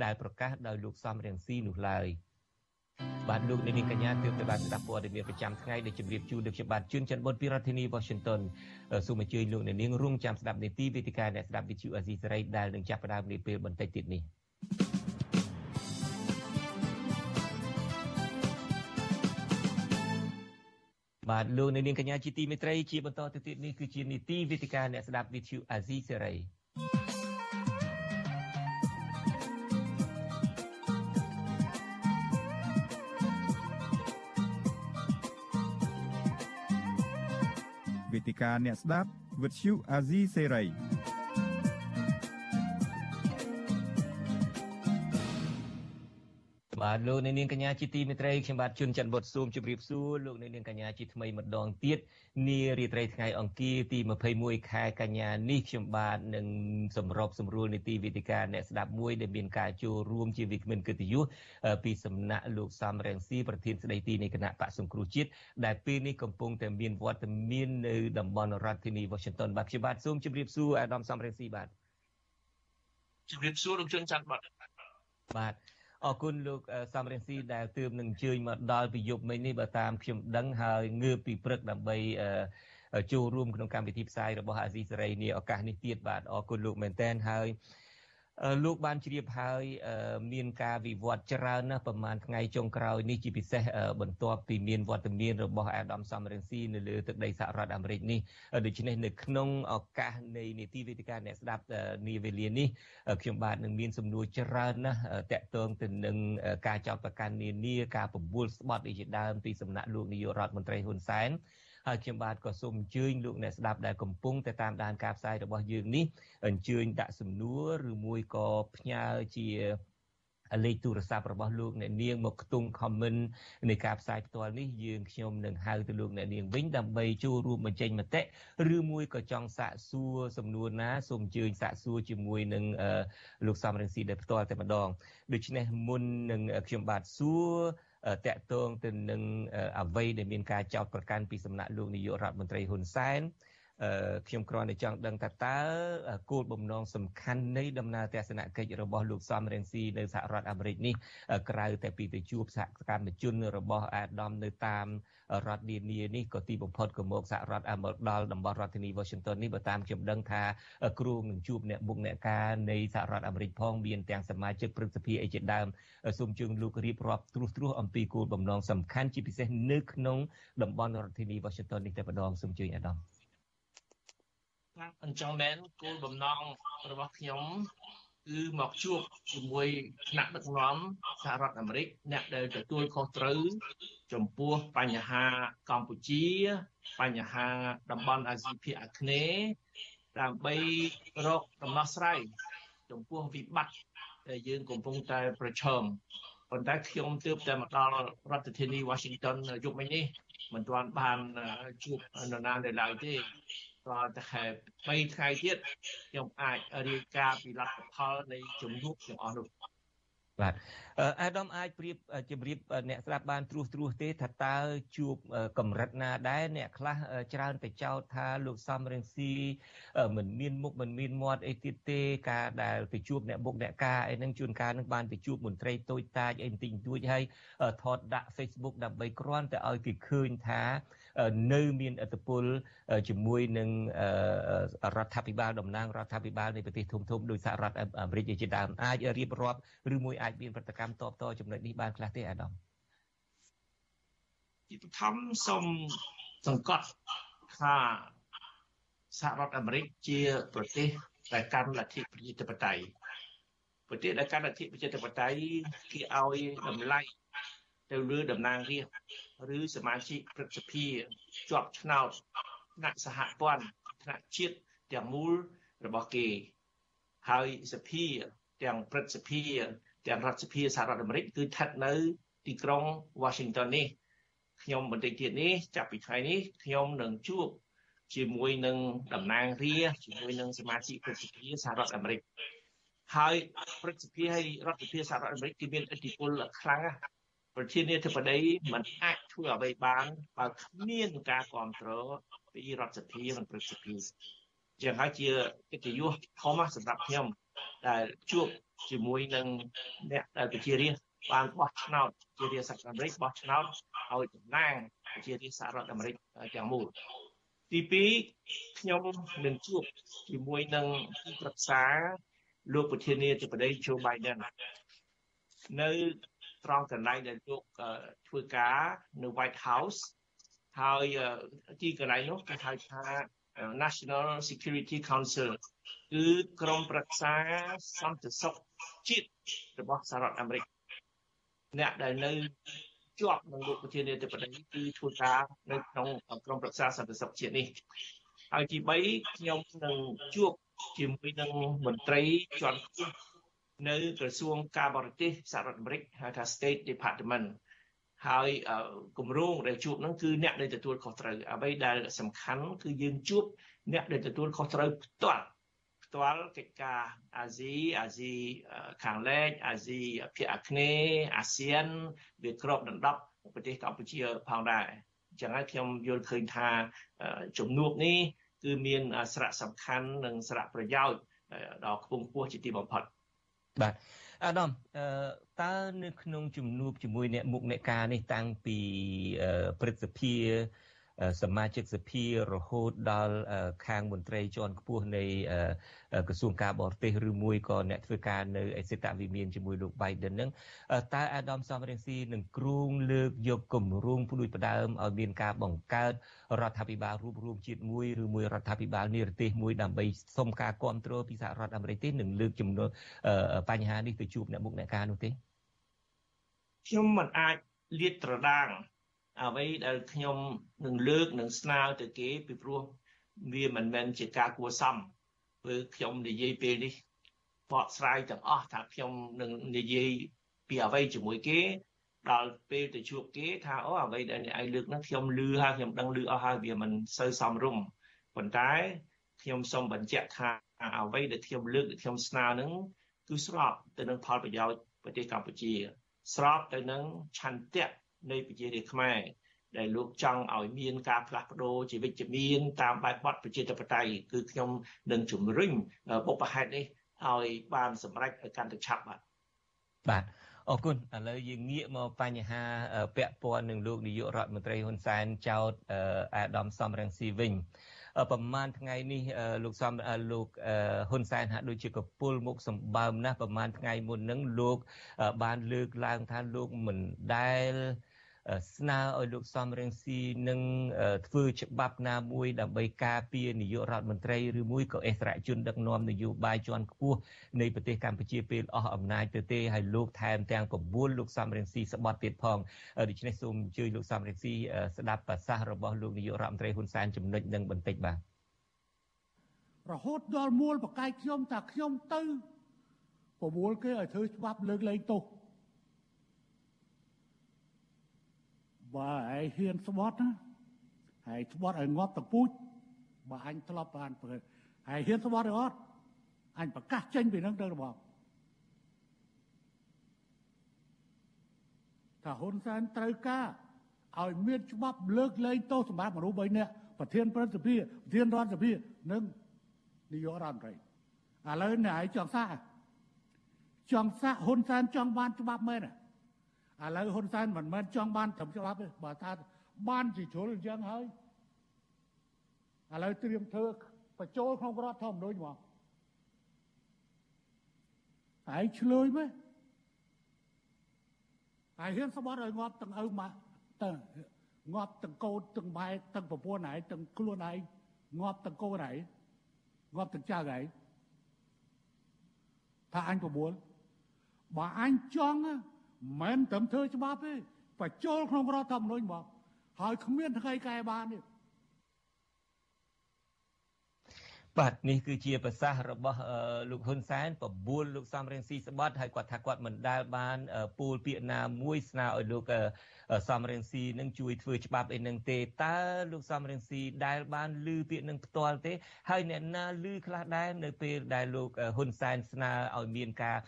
ដែលប្រកាសដោយលោកសំរៀងស៊ីនោះឡើយ។ បាទលោកនាងកញ្ញាទើបតែបានស្ដាប់ព័ត៌មានប្រចាំថ្ងៃដែលជម្រាបជូនដល់ខ្ញុំបាទជួនច័ន្ទបុតពីរដ្ឋធានី Washington សូមអញ្ជើញលោកនាងរួមចាំស្ដាប់នីតិវេទិកាអ្នកស្ដាប់វិទ្យុអាស៊ីសេរីដែលនឹងចាប់ផ្ដើមនាពេលបន្តិចទៀតនេះបាទលោកនាងកញ្ញាជាទីមេត្រីជាបន្តទៅទៀតនេះគឺជានីតិវេទិកាអ្នកស្ដាប់វិទ្យុអាស៊ីសេរី វេទិកាអ្នកស្ដាប់វិទ្យុអា បាទលោកអ្នកនាងកញ្ញាជាទីមេត្រីខ្ញុំបាទជួនច័ន្ទបុតស៊ូមជម្រាបសួរលោកអ្នកនាងកញ្ញាជាថ្មីម្ដងទៀតនារាត្រីថ្ងៃអង្គារទី21ខែកញ្ញានេះខ្ញុំបាទនឹងសម្របសម្រួលនីតិវិទ្យាអ្នកស្ដាប់មួយដែលមានការចូលរួមជាវិក្កាមកិត្តិយសពីសំណាក់លោកសំរងស៊ីប្រធានស្ដីទីនៃគណៈបកសង្គ្រោះជាតិដែលពេលនេះកំពុងតែមានវត្តមាននៅតំបន់រដ្ឋធានី Washington បាទខ្ញុំបាទសូមជម្រាបសួរអាដាមសំរងស៊ីបាទជម្រាបសួរលោកជួនច័ន្ទបាទបាទ អរគុណលោកសំរងស៊ីដែលទើបនឹងអញ្ជើញមកដល់ពីយប់មិញនេះបើតាមខ្ញុំដឹងហើយងើបពីព្រឹកដើម្បីចូលរួមក្នុងកម្មវិធីផ្សាយរបស់អាស៊ីសេរីនេះឱកាសនេះទៀតបាទអរគុណលោកមែនតែនហើយ លោកបានជ្រាបហើយមានការវិវត្តច្រើនណាស់ប្រហែលថ្ងៃចុងក្រោយនេះជាពិសេសបន្ទាប់ពីមានវត្តមានរបស់អាដាមសំរងស៊ីនៅលើទឹកដីសហរដ្ឋអាមេរិកនេះដូច្នេះនៅក្នុងឱកាសនៃនីតិវេទិកាអ្នកស្ដាប់នាវេលានេះខ្ញុំបាទនឹងមានសំណួរច្រើនណាស់តកតងទៅនឹងការចោទប្រកាន់នានាការបំពុលស្បត់អីជាដើមពីសំណាក់លោកនាយករដ្ឋមន្ត្រីហ៊ុនសែន ហើយខ្ញុំបាទក៏សូមអញ្ជើញលោកអ្នកស្ដាប់ដែលកំពុងតែតាមដានការផ្សាយរបស់យើងនេះអញ្ជើញដាក់សំណួរឬមួយក៏ផ្ញើជាលេខទូរស័ព្ទរបស់លោកអ្នកនាងមកខ្ទង់ comment នៃការផ្សាយផ្ទាល់នេះយើងខ្ញុំនឹងហៅទៅលោកអ្នកនាងវិញដើម្បីចូលរួមបញ្ចេញមតិឬមួយក៏ចង់សាកសួរសំណួរណាសូមអញ្ជើញសាកសួរជាមួយនឹងលោកសំរងស៊ីដែលផ្ទាល់តែម្ដងដូច្នេះមុននឹងខ្ញុំបាទសួរ តកតងទៅនឹងអ្វីដែលមានការចោទប្រកាន់ពីសំណាក់លោកនាយករដ្ឋមន្ត្រីហ៊ុនសែន ខ្ញុំគ្រាន់តែចង់ដឹងថាតើគោលបំណងសំខាន់នៃដំណើរទស្សនកិច្ចរបស់លោកសំរងស៊ីនៅសហរដ្ឋអាមេរិកនេះក្រៅតែពីទៅជួបសហកម្មជនរបស់អាដាមនៅតាមរដ្ឋនានានេះក៏ទីបំផុតក៏មកសហរដ្ឋអាមេរិកដល់តំបន់រដ្ឋធានី Washington នេះបើតាមខ្ញុំដឹងថាគ្រូនឹងជួបអ្នកមុខអ្នកការនៃសហរដ្ឋអាមេរិកផងមានទាំងសមាជិកព្រឹទ្ធសភាអីជាដើមសូមជើងលោករៀបរាប់ត្រួសត្រាសអំពីគោលបំណងសំខាន់ជាពិសេសនៅក្នុងតំបន់រដ្ឋធានី Washington នេះតែម្ដងសូមជើញអាដាម អញ្ចឹងមែនគោលបំណងរបស់ខ្ញុំគឺមកជួបជាមួយថ្នាក់ដឹកនាំសហរដ្ឋអាមេរិកអ្នកដែលទទួលខុសត្រូវចំពោះបញ្ហាកម្ពុជា បញ្ហាតំបន់អាស៊ីភាគអាគ្នេយ៍ដើម្បីរកដំណោះស្រាយចំពោះវិបត្តិដែលយើងកំពុងតែប្រឈមប៉ុន្តែខ្ញុំទើបតែមកដល់រដ្ឋធានី Washington យប់មិញនេះមិនទាន់បានជួបនរណានៅឡើយទេ ដល់តែខែ3ថ្ងៃទៀតខ្ញុំអាចរាយការណ៍ពីលទ្ធផលនៃជំនួបទាំងអស់នោះបបាទអាដាមអាចប្រៀបជម្រាបអ្នកស្ដាប់បានត្រួសត្រាសទេថាតើជួបកម្រិតណាដែរអ្នកខ្លះច្រើនតែចោទថាលោកសំរងស៊ីមិនមានមុខមិនមានមាត់អីទៀតទេការដែលទៅជួបអ្នកបុកអ្នកការអីហ្នឹងជួនកាលនឹងបានទៅជួបមន្ត្រីតូចតាចអីបន្តិចបន្តួចហើយថតដាក់ Facebook ដើម្បីគ្រាន់តែឲ្យគេឃើញថា នៅមានឥទ្ធិពលជាមួយនឹងរដ្ឋាភិបាលតំណាងរដ្ឋាភិបាលនៃប្រទេសធំធំដោយសហរដ្ឋអាមេរិកជាដើមអាចរៀបរាប់ឬមួយអាចមានប្រតិកម្មតបតចំណុចនេះបានខ្លះទេអាដាមជាបឋមសូមសង្កត់ថាសហរដ្ឋអាមេរិកជាប្រទេសដែលកាន់លទ្ធិប្រជាធិបតេយ្យប្រទេសដែលកាន់លទ្ធិប្រជាធិបតេយ្យគេឲ្យតម្លៃ ទៅលើតំណាងរាស្ត្រឬសមាជិកព្រឹទ្ធសភាជាប់ឆ្នោតថ្នាក់សហព័ន្ធថ្នាក់ជាតិទាំងមូលរបស់គេហើយសភាទាំងព្រឹទ្ធសភាទាំងរដ្ឋសភាសហរដ្ឋអាមេរិកគឺស្ថិតនៅ ទីក្រុង Washington នេះខ្ញុំបន្តិចទៀតនេះចាប់ពីថ្ងៃនេះខ្ញុំនឹងជួបជាមួយនឹងតំណាងរាជាមួយនឹងសមាជិកព្រឹទ្ធសភាសហរដ្ឋអាមេរិកហើយព្រឹទ្ធសភាហើយរដ្ឋសភាសហរដ្ឋអាមេរិកគឺមានឥទ្ធិពលខ្លាំងណាស់ ប្រធានាធិបតីមិនអាចធ្វើអ្វីបានបើគ្មានការគ្រប់គ្រងពីរដ្ឋសភានិងព្រឹទ្ធសភាជាងហើយជាកិត្តិយសធំសម្រាប់ខ្ញុំដែលជួបជាមួយនឹងអ្នកដែលប្រជារាស្ត្របានបោះឆ្នោតជារាស្ត្រអាមេរិកបោះឆ្នោតឲ្យតំណាងជារាស្ត្រសហរដ្ឋអាមេរិកទាំងមូលទី2ខ្ញុំនឹងជួបជាមួយនឹងទីប្រឹក្សាលោកប្រធានាធិបតី Joe Biden នៅ ត្រង់កន្លែងដែលលោកធ្វើការនៅ White House ហើយទីកន្លែងនោះគេហៅថា National Security Council គឺក្រុមប្រឹក្សាសន្តិសុខជាតិរបស់សហរដ្ឋអាមេរិកអ្នកដែលនៅជាប់នឹងលោកប្រធានាធិបតីគឺធ្វើការនៅក្នុងក្រុមប្រឹក្សាសន្តិសុខជាតិនេះហើយទី3ខ្ញុំនឹងជួបជាមួយនឹងមន្ត្រីជាន់ខ្ពស់ នៅក្រសួងការបរទេសសហរដ្ឋអាមេរិកហៅថា State Department ហើយគម្រោងដែលជួបហ្នឹងគឺអ្នកដែលទទួលខុសត្រូវអ្វីដែលសំខាន់គឺយើងជួបអ្នកដែលទទួលខុសត្រូវផ្ទាល់ផ្ទាល់កិច្ចការអាស៊ីអាស៊ីខាងលិចអាស៊ីភាគអាគ្នេយ៍អាស៊ានវាគ្របដណ្ដប់ប្រទេសកម្ពុជាផងដែរអញ្ចឹងហើយខ្ញុំយល់ឃើញថាជំនួបនេះគឺមានសារៈសំខាន់និងសារៈប្រយោជន៍ដល់ខ្ពង់ខ្ពស់ជាទីបំផុត បាទអាដាមតើនៅក្នុងជំនួបជាមួយអ្នកមុខអ្នកការនេះតាំងពីព្រឹទ្ធសភា សមាជិកសភារហូតដល់ខាងមន្ត្រីជាន់ខ្ពស់នៃក្រសួងការបរទេសឬមួយក៏អ្នកធ្វើការនៅអេសិតវិមានជាមួយលោក Biden នឹងតើអាដាមសំរងស៊ីនឹងគ្រងលើកយកគម្រោងផ្ដួចផ្ដើមឲ្យមានការបង្កើតរដ្ឋាភិបាលរួមរួមជាតិមួយឬមួយរដ្ឋាភិបាលនិរទេសមួយដើម្បីសុំការគ្រប់គ្រងពីសហរដ្ឋអាមេរិកទេនឹងលើកចំនួនបញ្ហានេះទៅជួបអ្នកមុខអ្នកការនោះទេខ្ញុំមិនអាចលាតត្រដាង អ្វីដែលខ្ញុំនឹងលើកនឹងស្នើទៅគេពីព្រោះវាមិនមែនជាការគួសមព្រោះខ្ញុំនិយាយពេលនេះបកស្រាយទាំងអស់ថាខ្ញុំនឹងនិយាយពីអ្វីជាមួយគេដល់ពេលទៅជួបគេថាអូអ្វីដែលអ្នកឯងលើកហ្នឹងខ្ញុំលឺហើយខ្ញុំដឹងលឺអស់ហើយវាមិនសូវសមរម្យប៉ុន្តែខ្ញុំសូមបញ្ជាក់ថាអ្វីដែលខ្ញុំលើកដែលខ្ញុំស្នើហ្នឹងគឺស្របទៅនឹងផលប្រយោជន៍ប្រទេសកម្ពុជា ស្របទៅនឹងឆន្ទៈ នៃប្រជារាស្ត្រខ្មែរដែលលោកចង់ឲ្យមានការផ្លាស់ប្ដូរជាវិជ្ជមានតាមបែបបទប្រជាធិបតេយ្យគឺខ្ញុំនឹងជំរុញបុព្វហេតុនេះឲ្យបានសម្រេចឲ្យកាន់តែឆាប់បាទបាទអរគុណឥឡូវយើងងាកមកបញ្ហាពាក់ព័ន្ធនឹងលោកនាយករដ្ឋមន្ត្រីហ៊ុនសែនចោតអាដាមសំរងស៊ីវិញប្រហែលថ្ងៃនេះលោកសំលោកហ៊ុនសែនហាក់ដូចជាកពុលមុខសម្បើមណាស់ប្រហែលថ្ងៃមុនហ្នឹងលោកបានលើកឡើងថាលោកមិនដែល ស្នើឲ្យលោកសំរងស៊ីនឹងធ្វើច្បាប់ណាមួយដើម្បីការពារនាយករដ្ឋមន្ត្រីឬមួយក៏អិសរាជជនដឹកនាំនយោបាយជាន់ខ្ពស់នៃប្រទេសកម្ពុជាពេលអស់អំណាចទៅទេហើយលោកថែមទាំងបបួលលោកសំរងស៊ីស្បត់ទៀតផងដូច្នេះសូមអញ្ជើញលោកសំរងស៊ីស្ដាប់ប្រសាសន៍របស់លោកនាយករដ្ឋមន្ត្រីហ៊ុនសែនចំណុចនឹងបន្តិចបាទរហូតដល់មូលបកាយខ្ញុំតាខ្ញុំទៅបបួលគេឲ្យធ្វើច្បាប់លើកលែងទោស បើឯងហ៊ានស្បត់ណាហើយស្បត់ឲ្យងាប់តពូជបើអញធ្លាប់បានព្រឹកហើយហ៊ានស្បត់ឬអត់អញប្រកាសចេញពីនឹងទៅរបបថាហ៊ុនសែនត្រូវការឲ្យមានច្បាប់លើកលែងទោសសម្រាប់មនុស្ស3នាក់ប្រធានប្រតិភិប្រធានរដ្ឋសភានិងនាយករដ្ឋមន្ត្រីឥឡូវអ្នកឯងចង់សាកចង់សាកហ៊ុនសែនចង់បានច្បាប់មែន ឥឡូវហ៊ុនសែនមិនមែនចង់បានត្រឹមច្បាប់ទេបើថាបានជាជ្រុលអញ្ចឹងហើយឥឡូវត្រៀមធ្វើបញ្ចូលក្នុងរដ្ឋធម្មនុញ្ញមកឯងឆ្លើយមែនឯងហ៊ានស្បត់ឲ្យងាប់ទាំងឪម៉ាក់ទាំងងាប់ទាំងកូនទាំងម៉ែទាំងប្រពន្ធឯងទាំងខ្លួនឯងងាប់ទាំងកូនឯងងាប់ទាំងចៅឯងថាអញប្របួលបើអញចង់ មិនត្រឹមធ្វើច្បាប់ទេបញ្ចូលក្នុងរដ្ឋធម្មនុញ្ញមកហើយគ្មានថ្ងៃកែបានទេ បាទនេះគឺជាប្រសាសន៍របស់លោកហ៊ុនសែនបបួលលោកសំរងស៊ីស្បត់ហើយគាត់ថាគាត់មិនដែលបានពូលពាក្យណាមួយស្នើឲ្យលោកសំរងស៊ីនឹងជួយធ្វើច្បាប់អីនឹងទេតើលោកសំរងស៊ីដែលបានឮពាក្យនឹងផ្ទាល់ទេ ហើយអ្នកណាឮខ្លះដែរនៅពេលដែលលោកហ៊ុនសែនស្នើឲ្យមានការ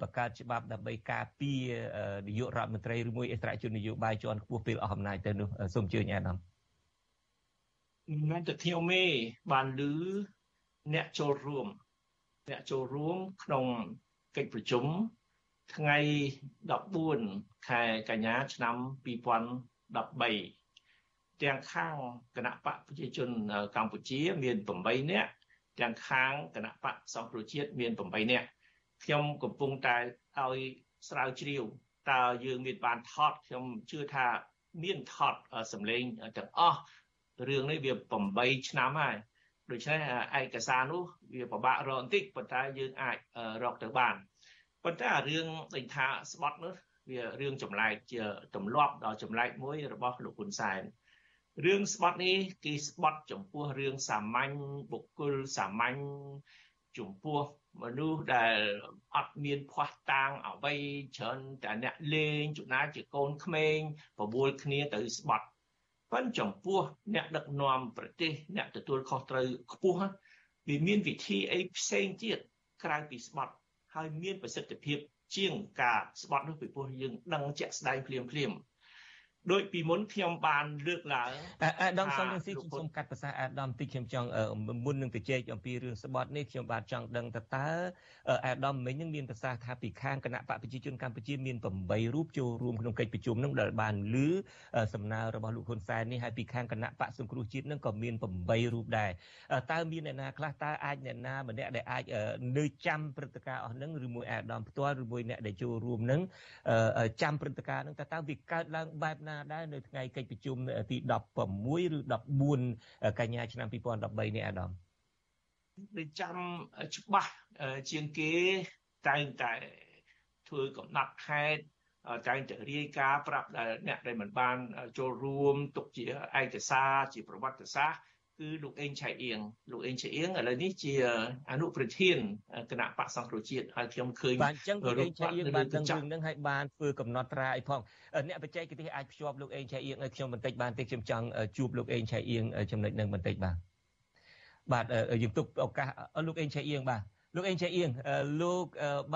បង្កើតច្បាប់ដើម្បីការពារនាយករដ្ឋមន្ត្រីឬមួយអន្តរជននយោបាយជាន់ខ្ពស់ពេលអស់អំណាចទៅនោះសូមជឿញអាដាមមិនតែខ្ញុំទេបានឮ អ្នកចូលរួមអ្នកចូលរួមក្នុងកិច្ចប្រជុំថ្ងៃ14ខែកញ្ញាឆ្នាំ2013ទាំងខាងគណៈបកប្រជាជនកម្ពុជាមាន8នាក់ទាំងខាងគណៈបកសង្គ្រោះជាតិមាន8នាក់ខ្ញុំកំពុងតែឲ្យស្រាវជ្រាវតើយើងមានបានថតខ្ញុំជឿថាមានថតសម្លេងទាំងអស់រឿងនេះវា8ឆ្នាំហើយ ដូច្នេះឯកសារនោះវាពិបាករកបន្តិចប៉ុន្តែយើងអាចរកទៅបានប៉ុន្តែរឿងដេញថាស្បត់នោះវារឿងចម្លែកជាទម្លាប់ដ៏ចម្លែកមួយរបស់លោកហ៊ុនសែនរឿងស្បត់នេះគឺស្បត់ចំពោះរឿងសាមញ្ញបុគ្គលសាមញ្ញចំពោះមនុស្សដែលអត់មានភ័ស្តុតាងអ្វីច្រើនតែអ្នកលេងចំណាយជាកូនក្មេងបបួលគ្នាទៅស្បត់ ប៉ុន្តែចំពោះអ្នកដឹកនាំប្រទេសអ្នកទទួលខុសត្រូវខ្ពស់វាមានវិធីអីផ្សេងទៀតក្រៅពីស្បត់ហើយមានប្រសិទ្ធភាពជាងការស្បត់នោះពីព្រោះយើងដឹងជាក់ស្ដែងភ្លាមភ្លាម ដោយពីមុនខ្ញុំបានលើកឡើងអាដាមសំរងស៊ីខ្ញុំសូមកាត់ភាសាអាដាមតិចខ្ញុំចង់មុននឹងទៅជែកអំពីរឿងស្បត់នេះខ្ញុំបាទចង់ដឹងតើតើអាដាមមិញនឹងមានប្រសាសន៍ថាពីខាងគណៈបកប្រជាជនកម្ពុជាមាន8រូបចូលរួមក្នុងកិច្ចប្រជុំនឹងដែលបានលើសំណើរបស់លោកហ៊ុនសែននេះហើយពីខាងគណៈបកសង្គ្រោះជាតិនឹងក៏មាន8រូបដែរតើមានអ្នកណាខ្លះតើអាចអ្នកណាម្នាក់ដែលអាចនៅចាំព្រឹត្តិការណ៍អស់នឹងឬមួយអាដាមផ្ទាល់ឬមួយអ្នកដែលចូលរួមនឹងចាំព្រឹត្តិការណ៍នឹងតើតើវាកើតឡើងបែបណាណាដែរនៅថ្ងៃកិច្ចប្រជុំទី16ឬ14កញ្ញាឆ្នាំ2013នេះអាដាមដូចចាំច្បាស់ជាងគេតែងតែធ្វើកំណត់ខេត្តតែងតែរាយការណ៍ប្រាប់ដល់អ្នកដែលមិនបានចូលរួមទុកជាឯកសារជាប្រវត្តិសាស្ត្រ គឺលោកអេងឆៃអៀងលោកអេងឆៃអៀងឥឡូវនេះជាអនុប្រធានគណៈបកសង្គ្រោះជាតិហើយខ្ញុំឃើញបាទអញ្ចឹងលោកអេងឆៃអៀងបានដឹងរឿងហ្នឹងហើយបានធ្វើកំណត់ត្រាអីផងអ្នកបច្ចេកទេសអាចភ្ជាប់លោកអេងឆៃអៀងឲ្យខ្ញុំបន្តិចបានទេខ្ញុំចង់ជួបលោកអេងឆៃអៀងចំណុចហ្នឹងបន្តិចបាទបាទយើងទុកឱកាសលោកអេងឆៃអៀងបាទ លោកអេងឆៃអៀងលោក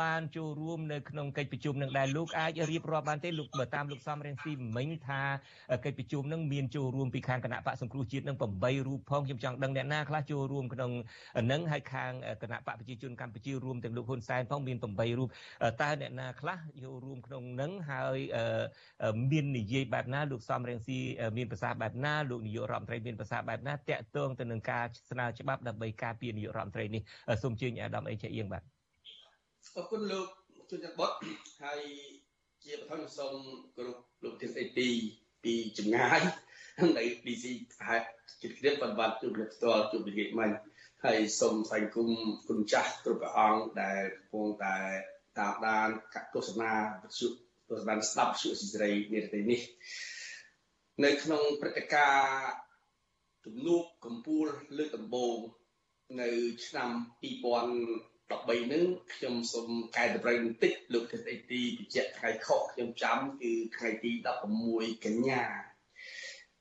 បានចូលរួមនៅក្នុងកិច្ចប្រជុំនឹងដែរលោកអាចរៀបរាប់បានទេលោកបើតាមលោកសំរងស៊ីមិញថាកិច្ចប្រជុំនឹងមានចូលរួមពីខាងគណៈបកសង្គ្រោះជាតិនឹង8រូបផងខ្ញុំចង់ដឹងអ្នកណាខ្លះចូលរួមក្នុងនឹងហើយខាងគណៈបកប្រជាជនកម្ពុជារួមទាំងលោកហ៊ុនសែនផងមាន8រូបតើអ្នកណាខ្លះចូលរួមក្នុងនឹងហើយមាននិយាយបែបណាលោកសំរងស៊ីមានប្រសាសន៍បែបណាលោកនាយករដ្ឋមន្ត្រីមានប្រសាសន៍បែបណាតាក់ទងទៅនឹងការស្នើច្បាប់ដើម្បីការពារនាយករដ្ឋមន្ត្រីនេះសូមជើញអាដាមអេឆៃអៀងបាទអរគុណលោកជួនច័ន្ទបុតហើយជាបឋមសូមគោរពលោកធានស្ដីទីពីចម្ងាយនៅ DC ហេតុជិតគ្រាបានបានជួបលោកផ្ទាល់ជួបវិនិច្ឆ័យមិនហើយសូមស្វែងគុំគុណចាស់គ្រប់ព្រះអង្គដែលកំពុងតែតាមដានកទស្សនាវិទ្យុទស្សនាស្ដាប់វិទ្យុស៊ីសេរីនាទីនេះ នៅក្នុងព្រឹត្តិការណ៍ជំនួបកម្ពុជាលើកដំបូង នៅឆ្នាំ2013នឹងខ្ញុំសូមកែតម្រូវបន្តិចលោកទេសអីទីបញ្ជាក់ថ្ងៃខុសខ្ញុំចាំគឺថ្ងៃទី16កញ្ញា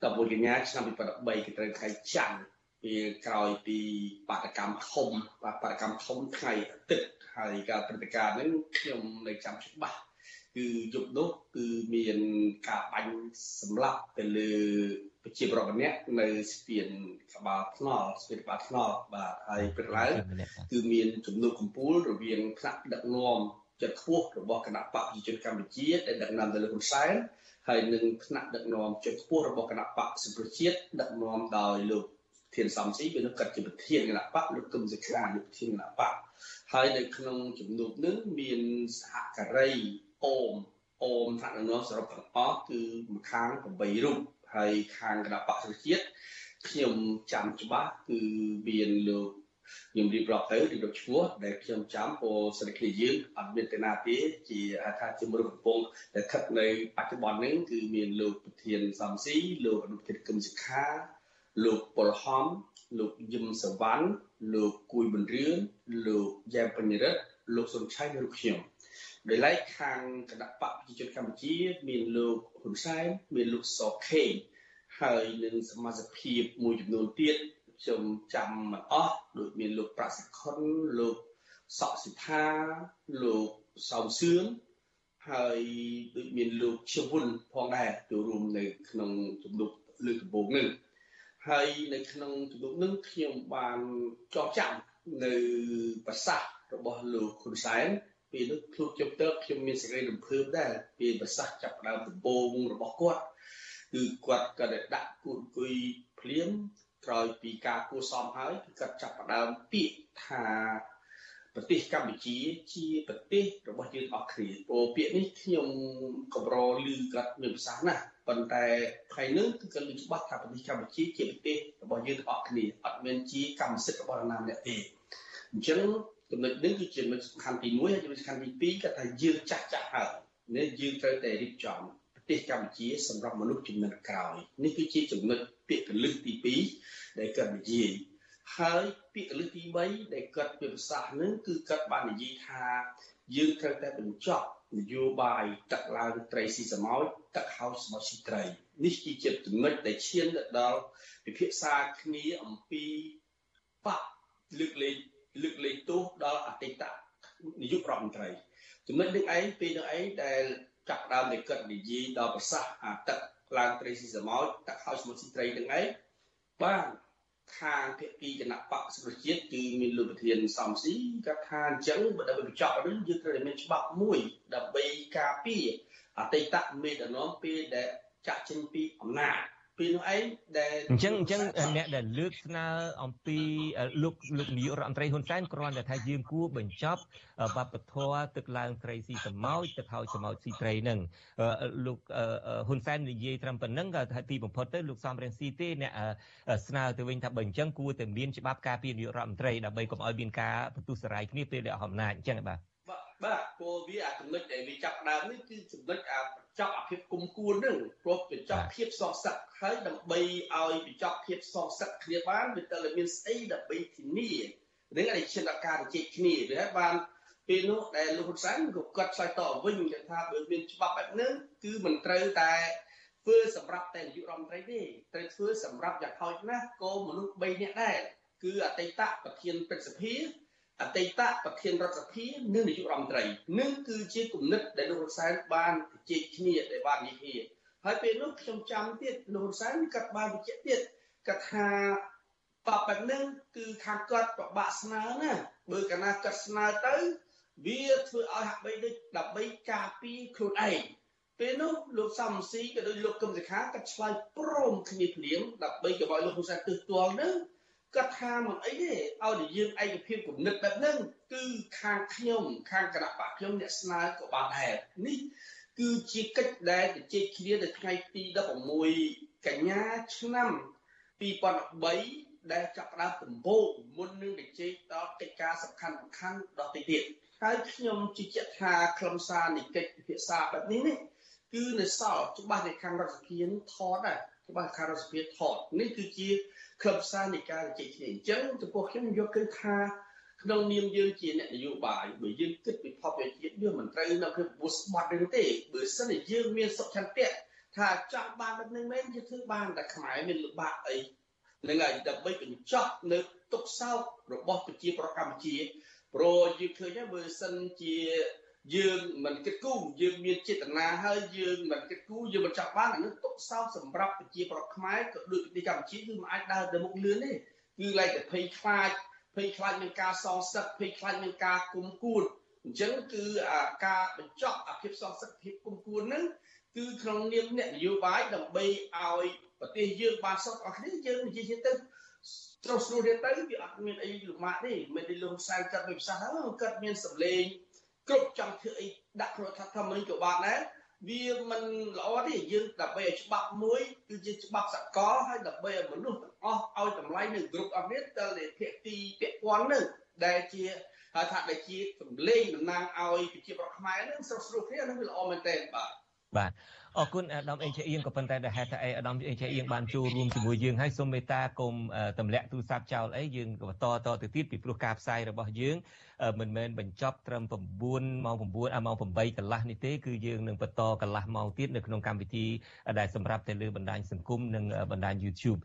16កញ្ញាឆ្នាំ2013គឺត្រូវថ្ងៃច័ន្ទពេលក្រោយពីបាតកម្មធំបាតកម្មធំថ្ងៃអាទិត្យហើយការព្រឹត្តិការណ៍ហ្នឹងខ្ញុំនៅចាំច្បាស់គឺយុគនោះគឺមានការបាញ់សម្លាប់ទៅលើ ប្រជាប្រដ្ឋម្នាក់នៅស្ពានក្បាលថ្នល់ស្ពានក្បាលថ្នល់បាទហើយព្រឹកឡើងគឺមានជំនួបកម្ពុជារវាងថ្នាក់ដឹកនាំចិត្តខ្ពស់របស់គណៈបកប្រជាជនកម្ពុជាដែលដឹកនាំដោយលោកហ៊ុនសែនហើយនឹងថ្នាក់ដឹកនាំចិត្តខ្ពស់របស់គណៈបកសង្គ្រោះជាតិដឹកនាំដោយលោកធានសំស៊ីវានឹងកាត់ជាប្រធានគណៈបកលោកគឹមសុខាលោកប្រធានគណៈបកហើយនៅក្នុងជំនួបនឹងមានសហការីអូមអូមថ្នាក់ដឹកនាំសរុបទាំងអស់គឺម្ខាង8រូប ហើយខាងគណៈបកប្រជាជាតិខ្ញុំចាំច្បាស់គឺមានលោកខ្ញុំរៀបរាប់ទៅរៀបរាប់ឈ្មោះដែលខ្ញុំចាំពោសិទ្ធិគ្នាយើងអត់មានទៅណាទេជាហៅថាជាមនុស្សកំពុងតែស្ថិតនៅបច្ចុប្បន្ននេះគឺមានលោកប្រធានសំស៊ីលោកអនុប្រធានគឹមសុខាលោកប៉ុលហំលោកយឹមសវណ្ណលោកគួយប៊ុនរឿនលោកយ៉ែមបញ្ញរិទ្ធលោកសុនឆៃនិងខ្ញុំ ដោយឡែកខាងគណៈបកប្រជាជនកម្ពុជា មានលោកហ៊ុនសែនមានលោកសខេងហើយនឹងសមាជិកភាពមួយចំនួនទៀតខ្ញុំចាំមិនអស់ដូចមានលោកប្រាក់សខុនលោកសក់សិដ្ឋាលោកសោមសឿនហើយដូចមានលោកឈវុនផងដែរចូលរួមនៅក្នុងជំនុំលើកដំបូងនេះហើយនៅក្នុងជំនុំនេះខ្ញុំបានចងចាំនៅប្រសាសន៍របស់លោកហ៊ុនសែន ពេលនោះខ្លួនខ្ញុំទៅខ្ញុំមានសេចក្តីរំភើបដែរពេលប្រសាសន៍ចាប់ដើមដំបូងរបស់គាត់គឺគាត់ក៏ได้ដាក់គូនគុយភ្លាមក្រោយពីការគួសមហើយគឺគាត់ចាប់ផ្ដើមពាក្យថាប្រទេសកម្ពុជាជាប្រទេសរបស់យើងអស់គ្នាព្រោះពាក្យនេះខ្ញុំកម្រឮគាត់មានប្រសាសន៍ណាស់ប៉ុន្តែថ្ងៃនេះគឺគាត់លើកច្បាស់ថាប្រទេសកម្ពុជាជាប្រទេសរបស់យើងទាំងអស់គ្នាអត់មានជាកម្មសិទ្ធិរបស់នរណាម្នាក់ទេអញ្ចឹង ចំណុចនេះគឺជាចំណុចសំខាន់ទី1ហើយចំណុចសំខាន់ទី2គាត់ថាយើងចាស់ចាស់ហើយនេះយើងត្រូវតែរៀបចំប្រទេសកម្ពុជាសម្រាប់មនុស្សជំនាន់ក្រោយនេះគឺជាចំណុចពាក្យកលឹះទី2ដែលគាត់និយាយហើយពាក្យកលឹះទី3ដែលគាត់ពិភាក្សានឹងគឺគាត់បាននិយាយថាយើងត្រូវតែបញ្ចប់នយោបាយទឹកឡើងត្រីស៊ីសម៉ោចទឹកហោចសមុទ្រស៊ីត្រីនេះគឺជាចំណុចដែលឈានទៅដល់ពិភាក្សាគ្នាអំពីបកលើកលែង លើកលែងទោសដល់អតីតនាយករដ្ឋមន្ត្រីចំណុចនេះឯងពេលនោះឯងដែលចាប់ដើមនៃកិត្តនិយាយដល់ប្រសាសន៍អាទឹកឡើងត្រីស៊ីសម៉ោចទឹកហោចសមុទ្រស៊ីត្រីទាំងឯងបានខាងភាគីគណៈបកសុជាតិគឺមានលោកប្រធានសំស៊ីគាត់ថាអញ្ចឹងបើដើម្បីបញ្ចប់រឿងយើងត្រូវតែមានច្បាប់មួយដើម្បីការពារអតីតមេដឹកនាំពេលដែលចាក់ចេញពីអំណាច ពេលនោះឯងដែលអញ្ចឹងអញ្ចឹងអ្នកដែលលើកស្នើអំពីលោកលោកនាយករដ្ឋមន្ត្រីហ៊ុនសែនគ្រាន់តែថាយើងគួរបញ្ចប់បបធរទឹកឡើងត្រីស៊ីសម្ោចទឹកហើយសម្ោចស៊ីត្រីនឹងលោកហ៊ុនសែននិយាយត្រឹមប៉ុណ្ណឹងក៏ថាទីបំផុតទៅលោកសំរងស៊ីទេអ្នកស្នើទៅវិញថាបើអញ្ចឹងគួរតែមានច្បាប់ការពារនាយករដ្ឋមន្ត្រីដើម្បីកុំឲ្យមានការបន្ទុះសារាយគ្នាពេលដែលអស់អំណាចអញ្ចឹងបាទ បាទព្រោះវាអាចំណុចដែលវាចាប់ដើមនេះគឺចំណុចអាបញ្ចប់អាភាពគុំគួននឹងព្រោះបញ្ចប់ភាពសងសឹកហើយដើម្បីឲ្យបញ្ចប់ភាពសងសឹកគ្នាបានវាត្រូវតែមានស្អីដើម្បីធានារឿងអីជាការជជែកគ្នាវាហើយបានពេលនោះដែលលោកហ៊ុនសែនក៏គាត់ឆ្លើយតបវិញគេថាបើមានច្បាប់បែបហ្នឹងគឺមិនត្រូវតែធ្វើសម្រាប់តែនាយករដ្ឋមន្ត្រីទេត្រូវធ្វើសម្រាប់យ៉ាងហោចណាស់ក៏មនុស្ស3នាក់ដែរគឺអតីតប្រធានព្រឹទ្ធសភា អតីតប្រធានរដ្ឋសភានិងនាយករដ្ឋមន្ត្រីនឹងគឺជាគំនិតដែលលោកហ៊ុនសែនបានជជែកគ្នាដែលបាននិយាយគ្នាហើយពេលនោះខ្ញុំចាំទៀតលោកហ៊ុនសែនគាត់បានបញ្ជាក់ទៀតគាត់ថាបបបែបហ្នឹងគឺខាងគាត់ប្របាក់ស្នើណាបើកាលណាគាត់ស្នើទៅ វាធ្វើឲ្យហាក់បីដូចដើម្បីការពារខ្លួនឯងពេលនោះលោកសំស៊ីក៏ដូចលោកកឹមសុខាក៏ឆ្លើយព្រមគ្នាភ្លាមដើម្បីកុំឲ្យលោកហ៊ុនសែនទើសទាល់នឹង គាត់ថាមិនអីទេឲ្យតែយើងឯកភាពគំនិតបែបហ្នឹងគឺខាងខ្ញុំខាងគណៈបកខ្ញុំអ្នកស្នើក៏បានដែរនេះគឺជាកិច្ចដែលជជែកគ្នានៅថ្ងៃទី16កញ្ញាឆ្នាំ2013ដែលចាប់ផ្ដើមដំបូងមុននឹងជជែកដល់កិច្ចការសំខាន់សំខាន់ដល់ទីទៀតហើយខ្ញុំជឿជាក់ថាខ្លឹមសារនៃកិច្ចពិភាក្សាបែបនេះនេះគឺនៅសល់ច្បាស់នៅខាងរដ្ឋសភានឹងថតដែរច្បាស់ខាងរដ្ឋសភាថតនេះគឺជា ខ្លឹមសារនៃការជជែកគ្នាអញ្ចឹងចំពោះខ្ញុំយកគឺថាក្នុងនាមយើងជាអ្នកនយោបាយបើយើងគិតពីផលប្រយោជន៍ជាតិយើងមិនត្រូវនៅក្នុងពុស្បត់នឹងទេបើសិនជាយើងមានសុខឆន្ទៈថាចង់បានបែបនេះមែនយើងធ្វើបានតែខ្មែរមានលំបាកអីនឹងហើយដើម្បីបញ្ចប់នៅទុកសោករបស់ប្រជាប្រដ្ឋកម្ពុជាព្រោះយើងឃើញហើយបើសិនជា យើងមិនគិតគូរយើងមានចេតនាហើយយើងមិនគិតគូរយើងមិនចាប់បានអានោះទុកសោតសម្រាប់ប្រជាប្រដ្ឋខ្មែរក៏ដូចប្រទេសកម្ពុជាគឺមិនអាចដើរទៅមុខលឿនទេគឺឡែកតែភ័យខ្លាចភ័យខ្លាចនឹងការសងសឹកភ័យខ្លាចនឹងការគុំគួនអញ្ចឹងគឺការបញ្ចប់អាភាពសងសឹកភាពគុំគួនហ្នឹងគឺក្នុងនាមអ្នកនយោបាយដើម្បីឲ្យប្រទេសយើងបានសុខអស់គ្នាយើងនិយាយទៅត្រូវស្រួលទៀតទៅវាអត់មានអីលំបាកទេមិនได้លំសៅកាត់វិសាសកាត់មានសម្លេង គ្រប់ចង់ធ្វើអីដាក់រដ្ឋធម្មនុញ្ញក៏បានដែរវាមិនល្អទេយើងដើម្បីឲ្យច្បាប់មួយគឺជាច្បាប់សកលហើយដើម្បីឲ្យមនុស្សទាំងអស់ឲ្យតម្លៃនៅគ្រប់អស់នេះទៅតែភាគទីពាក់ព័ន្ធនឹងដែលជាហៅថាដែលជាសម្លេងតំណាងឲ្យប្រជាប្រដ្ឋខ្មែរនឹងស្រុកស្រួលគ្នានឹងវាល្អមែនទែនបាទបាទ អរគុណអាដាមអេងឆេអៀងក៏ប៉ុន្តែដែលហេតុថាអាដាមអេងឆេអៀងបានចូលរួមជាមួយយើងហើយសូមមេត្តាកុំទម្លាក់ទូរស័ព្ទចោលអីយើងក៏បន្តតទៅទៀតពីព្រោះការផ្សាយរបស់យើងមិនមែនបញ្ចប់ត្រឹម9ម៉ោង9អាម៉ោង8កន្លះនេះទេគឺយើងនឹងបន្តកន្លះម៉ោងទៀតនៅក្នុងកម្មវិធីដែលសម្រាប់ទៅលើបណ្ដាញសង្គមនិងបណ្ដាញ YouTube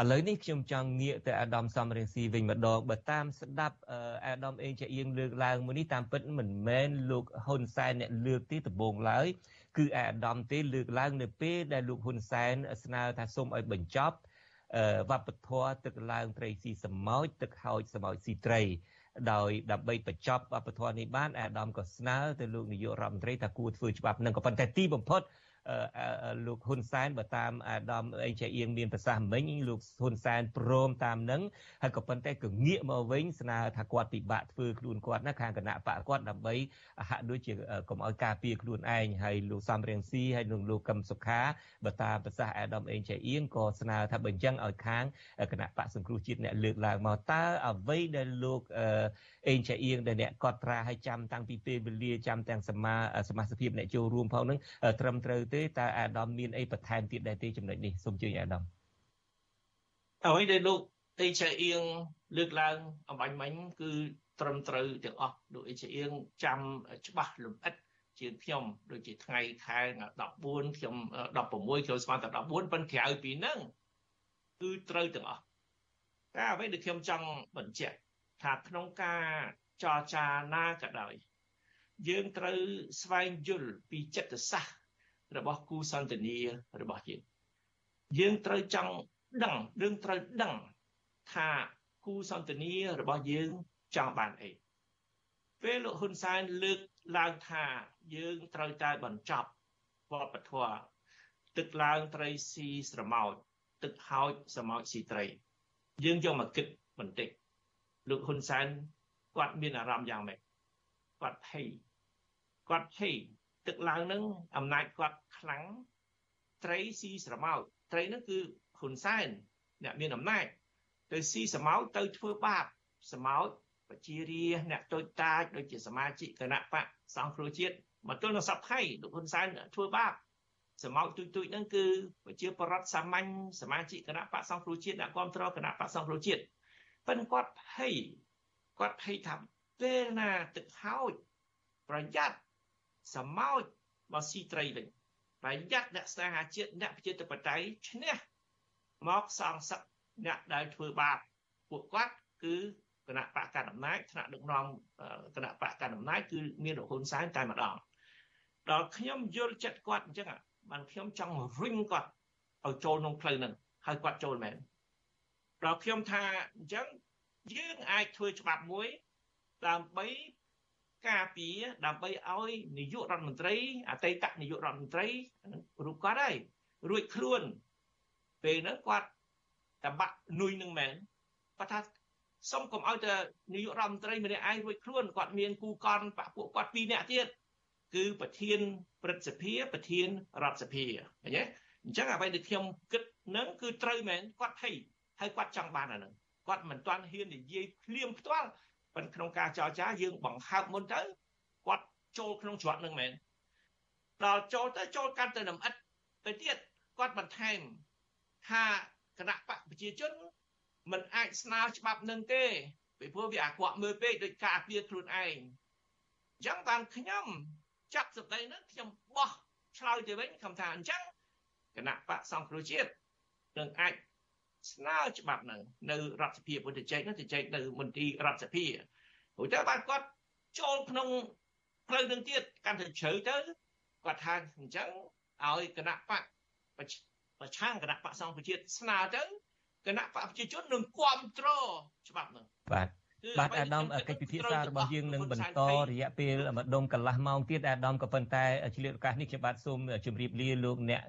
ឥឡូវនេះខ្ញុំចង់ងាកទៅអាដាមសំរៀងស៊ីវិញម្ដងបើតាមស្ដាប់អាដាមអេងចាអៀងលើកឡើងមួយនេះតាមពិតមិនមែនលោកហ៊ុនសែនអ្នកលើកទីដំបូងឡើយ គឺអាដាមទេលើកឡើងនៅពេលដែលលោកហ៊ុនសែនស្នើថាសូមឲ្យបញ្ចប់វប្បធម៌ទឹកឡើងត្រីស៊ីសមោចទឹកហោចសមោចស៊ីត្រីដោយដើម្បីបញ្ចប់វប្បធម៌នេះបានអាដាមក៏ស្នើទៅលោកនាយករដ្ឋមន្ត្រីថាគួរធ្វើច្បាប់នឹងក៏ប៉ុន្តែទីបំផុត លោកហ៊ុនសែនបើតាមអាដាមអេងចៃអៀងមានប្រសាសន៍មិញលោកហ៊ុនសែនព្រមតាមនឹងហើយក៏ប៉ុន្តែក៏ងាកមកវិញស្នើថាគាត់ពិបាកធ្វើខ្លួនគាត់ណាខាងគណៈបកគាត់ដើម្បីហាក់ដូចជាកុំឲ្យការពារខ្លួនឯងហើយលោកសំរៀងស៊ីហើយនឹងលោកកឹមសុខាបើតាមប្រសាសន៍អាដាមអេងចៃអៀងក៏ស្នើថាបើអញ្ចឹងឲ្យខាងគណៈបកសង្គ្រោះជាតិអ្នកលើកឡើងមកតើអ្វីដែលលោកអេ ងចៃអៀងដែលអ្នកកត់ត្រាឲ្យចាំតាំងពីពេលវេលាចាំទាំងសមាសមាជិកអ្នកចូលរួមផងនឹងត្រឹមត្រូវទេតើអាដាមមានអីបន្ថែមទៀតដែរទេចំណុចនេះសូមជឿអាដាមអ្វីដែលលោកអេងចៃអៀងលើកឡើងអំបញ្ញមិញគឺត្រឹមត្រូវទាំងអស់លោកអេងចៃអៀងចាំច្បាស់លម្អិតជាងខ្ញុំដូចជាថ្ងៃខែ14ខ្ញុំ16ខ្ញុំស្មានតែ14ប៉ុន្តែក្រៅពីហ្នឹងគឺត្រូវទាំងអស់តែអ្វីដែលខ្ញុំចង់បញ្ជាក់ ថាក្នុងការចរចាណាក៏ដោយ យើងត្រូវស្វែងយល់ពីចិត្តសាស្ត្ររបស់គូសន្តានារបស់យើងយើងត្រូវចង់ដឹងយើងត្រូវដឹងថាគូសន្តានារបស់យើងចង់បានអីពេលលោកហ៊ុនសែនលើកឡើងថាយើងត្រូវតែបញ្ចប់វប្បធម៌ទឹកឡើងត្រីស៊ីស្រមោចទឹកហោចស្រមោចស៊ីត្រី យើងយកមកគិតបន្តិច លោកហ៊ុនសែនគាត់មានអារម្មណ៍យ៉ាងម៉េចគាត់ភ័យគាត់ភ័យទឹកឡើងនឹងអំណាចគាត់ខ្លាំងត្រីស៊ីស្រមោចត្រីនឹងគឺហ៊ុនសែនអ្នកមានអំណាចទៅស៊ីស្រមោចទៅធ្វើបាបស្រមោចបជារាអ្នកតូចតាចដូចជាសមាជិកគណៈបកសង្គ្រោះជាតិមកទល់នឹងសប្តាហ៍លោកហ៊ុនសែនធ្វើបាបសមោចទុយទុយហ្នឹងគឺប្រជាប្រដ្ឋសាមញ្ញសមាជិកគណៈបកសង្គ្រោះជាតិអ្នកគ្រប់គ្រងគណៈបកសង្គ្រោះជាតិ ប៉ិនគាត់ភ័យគាត់ភ័យថាពេលណាទឹកហោចប្រយ័ត្នសមោចមកស៊ីត្រីវិញប្រយ័ត្នអ្នកស្នេហាជាតិអ្នកប្រជាធិបតេយ្យឈ្នះមកសងសឹកអ្នកដែលធ្វើបាបពួកគាត់គឺគណៈបកកណ្ដាលអំណាចថ្នាក់ដឹកនាំគណៈបកកណ្ដាលអំណាចគឺមានលោកហ៊ុនសែនតែម្ដងដល់ខ្ញុំយល់ចិត្តគាត់អញ្ចឹងបានខ្ញុំចង់រុញគាត់ឲ្យចូលក្នុងផ្លូវហ្នឹងហើយគាត់ចូលមែន ដល់ខ្ញុំថាអញ្ចឹងយើងអាចធ្វើច្បាប់មួយដើម្បីការពារដើម្បីឲ្យនាយករដ្ឋមន្ត្រីអតីតនាយករដ្ឋមន្ត្រីរូបគាត់ហើយរួចខ្លួនពេលហ្នឹងគាត់តបាក់នុយនឹងមែនគាត់ថាសុំកុំឲ្យតែនាយករដ្ឋមន្ត្រីម្នាក់ឯងរួចខ្លួនគាត់មានគូកនបពួកគាត់ពីរនាក់ទៀតគឺប្រធានព្រឹទ្ធសភាប្រធានរដ្ឋសភាឃើញទេអញ្ចឹងអ្វីដែលខ្ញុំគិតនឹងគឺត្រូវមែនគាត់ភ័យ ហើយគាត់ចង់បានអានឹងគាត់មិនទាន់ហ៊ាននិយាយភ្លាមផ្ទាល់ប៉ុន្តែក្នុងការចរចាយើងបង្ហើបមុនទៅគាត់ចូលក្នុងច្រកនឹងមែនដល់ចូលទៅចូលកាន់ទៅលំអិតទៅទៀតគាត់បន្ថែមថាគណៈបកប្រជាជនមិនអាចស្នើច្បាប់នឹងទេពីព្រោះវាអាក្រក់មើលពេកដោយការពៀខ្លួនឯងអញ្ចឹងបានខ្ញុំចាក់សម្ដីនឹងខ្ញុំបោះឆ្លើយទៅវិញខ្ញុំថាអញ្ចឹងគណៈបកសង្គ្រោះជាតិនឹងអាច ស្នើច្បាប់នឹងនៅរដ្ឋសភាពុទ្ធចែកនោះទៅចែកនៅមន្ទីររដ្ឋសភាព្រោះតែបានគាត់ចូលក្នុងផ្លូវនឹងទៀតកាន់តែជ្រៅទៅគាត់ថាអញ្ចឹងឲ្យគណៈបកប្រឆាំងគណៈបកសង្ឃជាតិស្នើទៅគណៈបកប្រជាជននឹងគ្រប់គ្រងច្បាប់នឹងបាទ បាទអាដាមកិច្ចពិភាក្សារបស់យើងនឹងបន្តរយៈពេលម្ដុំកន្លះម៉ោងទៀតអាដាមក៏ប៉ុន្តែឆ្លៀតឱកាសនេះខ្ញុំបាទសូមជម្រាបលាលោកអ្នក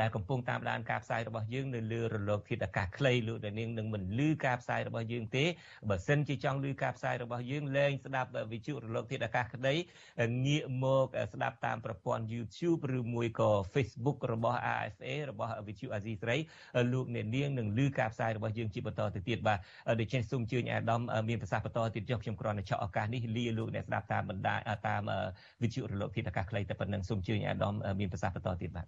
ដែលកំពុងតាមដានការផ្សាយរបស់យើងនៅលើរលកធាតុអាកាសខ្លីលោកដែលនាងនឹងមិនលឺការផ្សាយរបស់យើងទេបើសិនជាចង់លឺការផ្សាយរបស់យើងលែងស្ដាប់វិទ្យុរលកធាតុអាកាសក្តីងាកមកស្ដាប់តាមប្រព័ន្ធ YouTube ឬមួយក៏ Facebook របស់ AFA របស់វិទ្យុអាស៊ីសេរីលោកអ្នកនាងនឹងលឺការផ្សាយរបស់យើងជាបន្តទៅទៀតបាទដូច្នេះសូមអញ្ជើញអាដាមមានប្រសាសន៍បន្តទៀតចុះខ្ញុំគ្រាន់តែឆក់ឱកាសនេះលាលោកអ្នកស្ដាប់តាមបណ្ដាតាមវិទ្យុរលកធាតុអាកាសខ្លីតែប៉ុណ្្នឹងសូមអញ្ជើញអាដាមមានប្រសាសន៍បន្តទៀតបាទ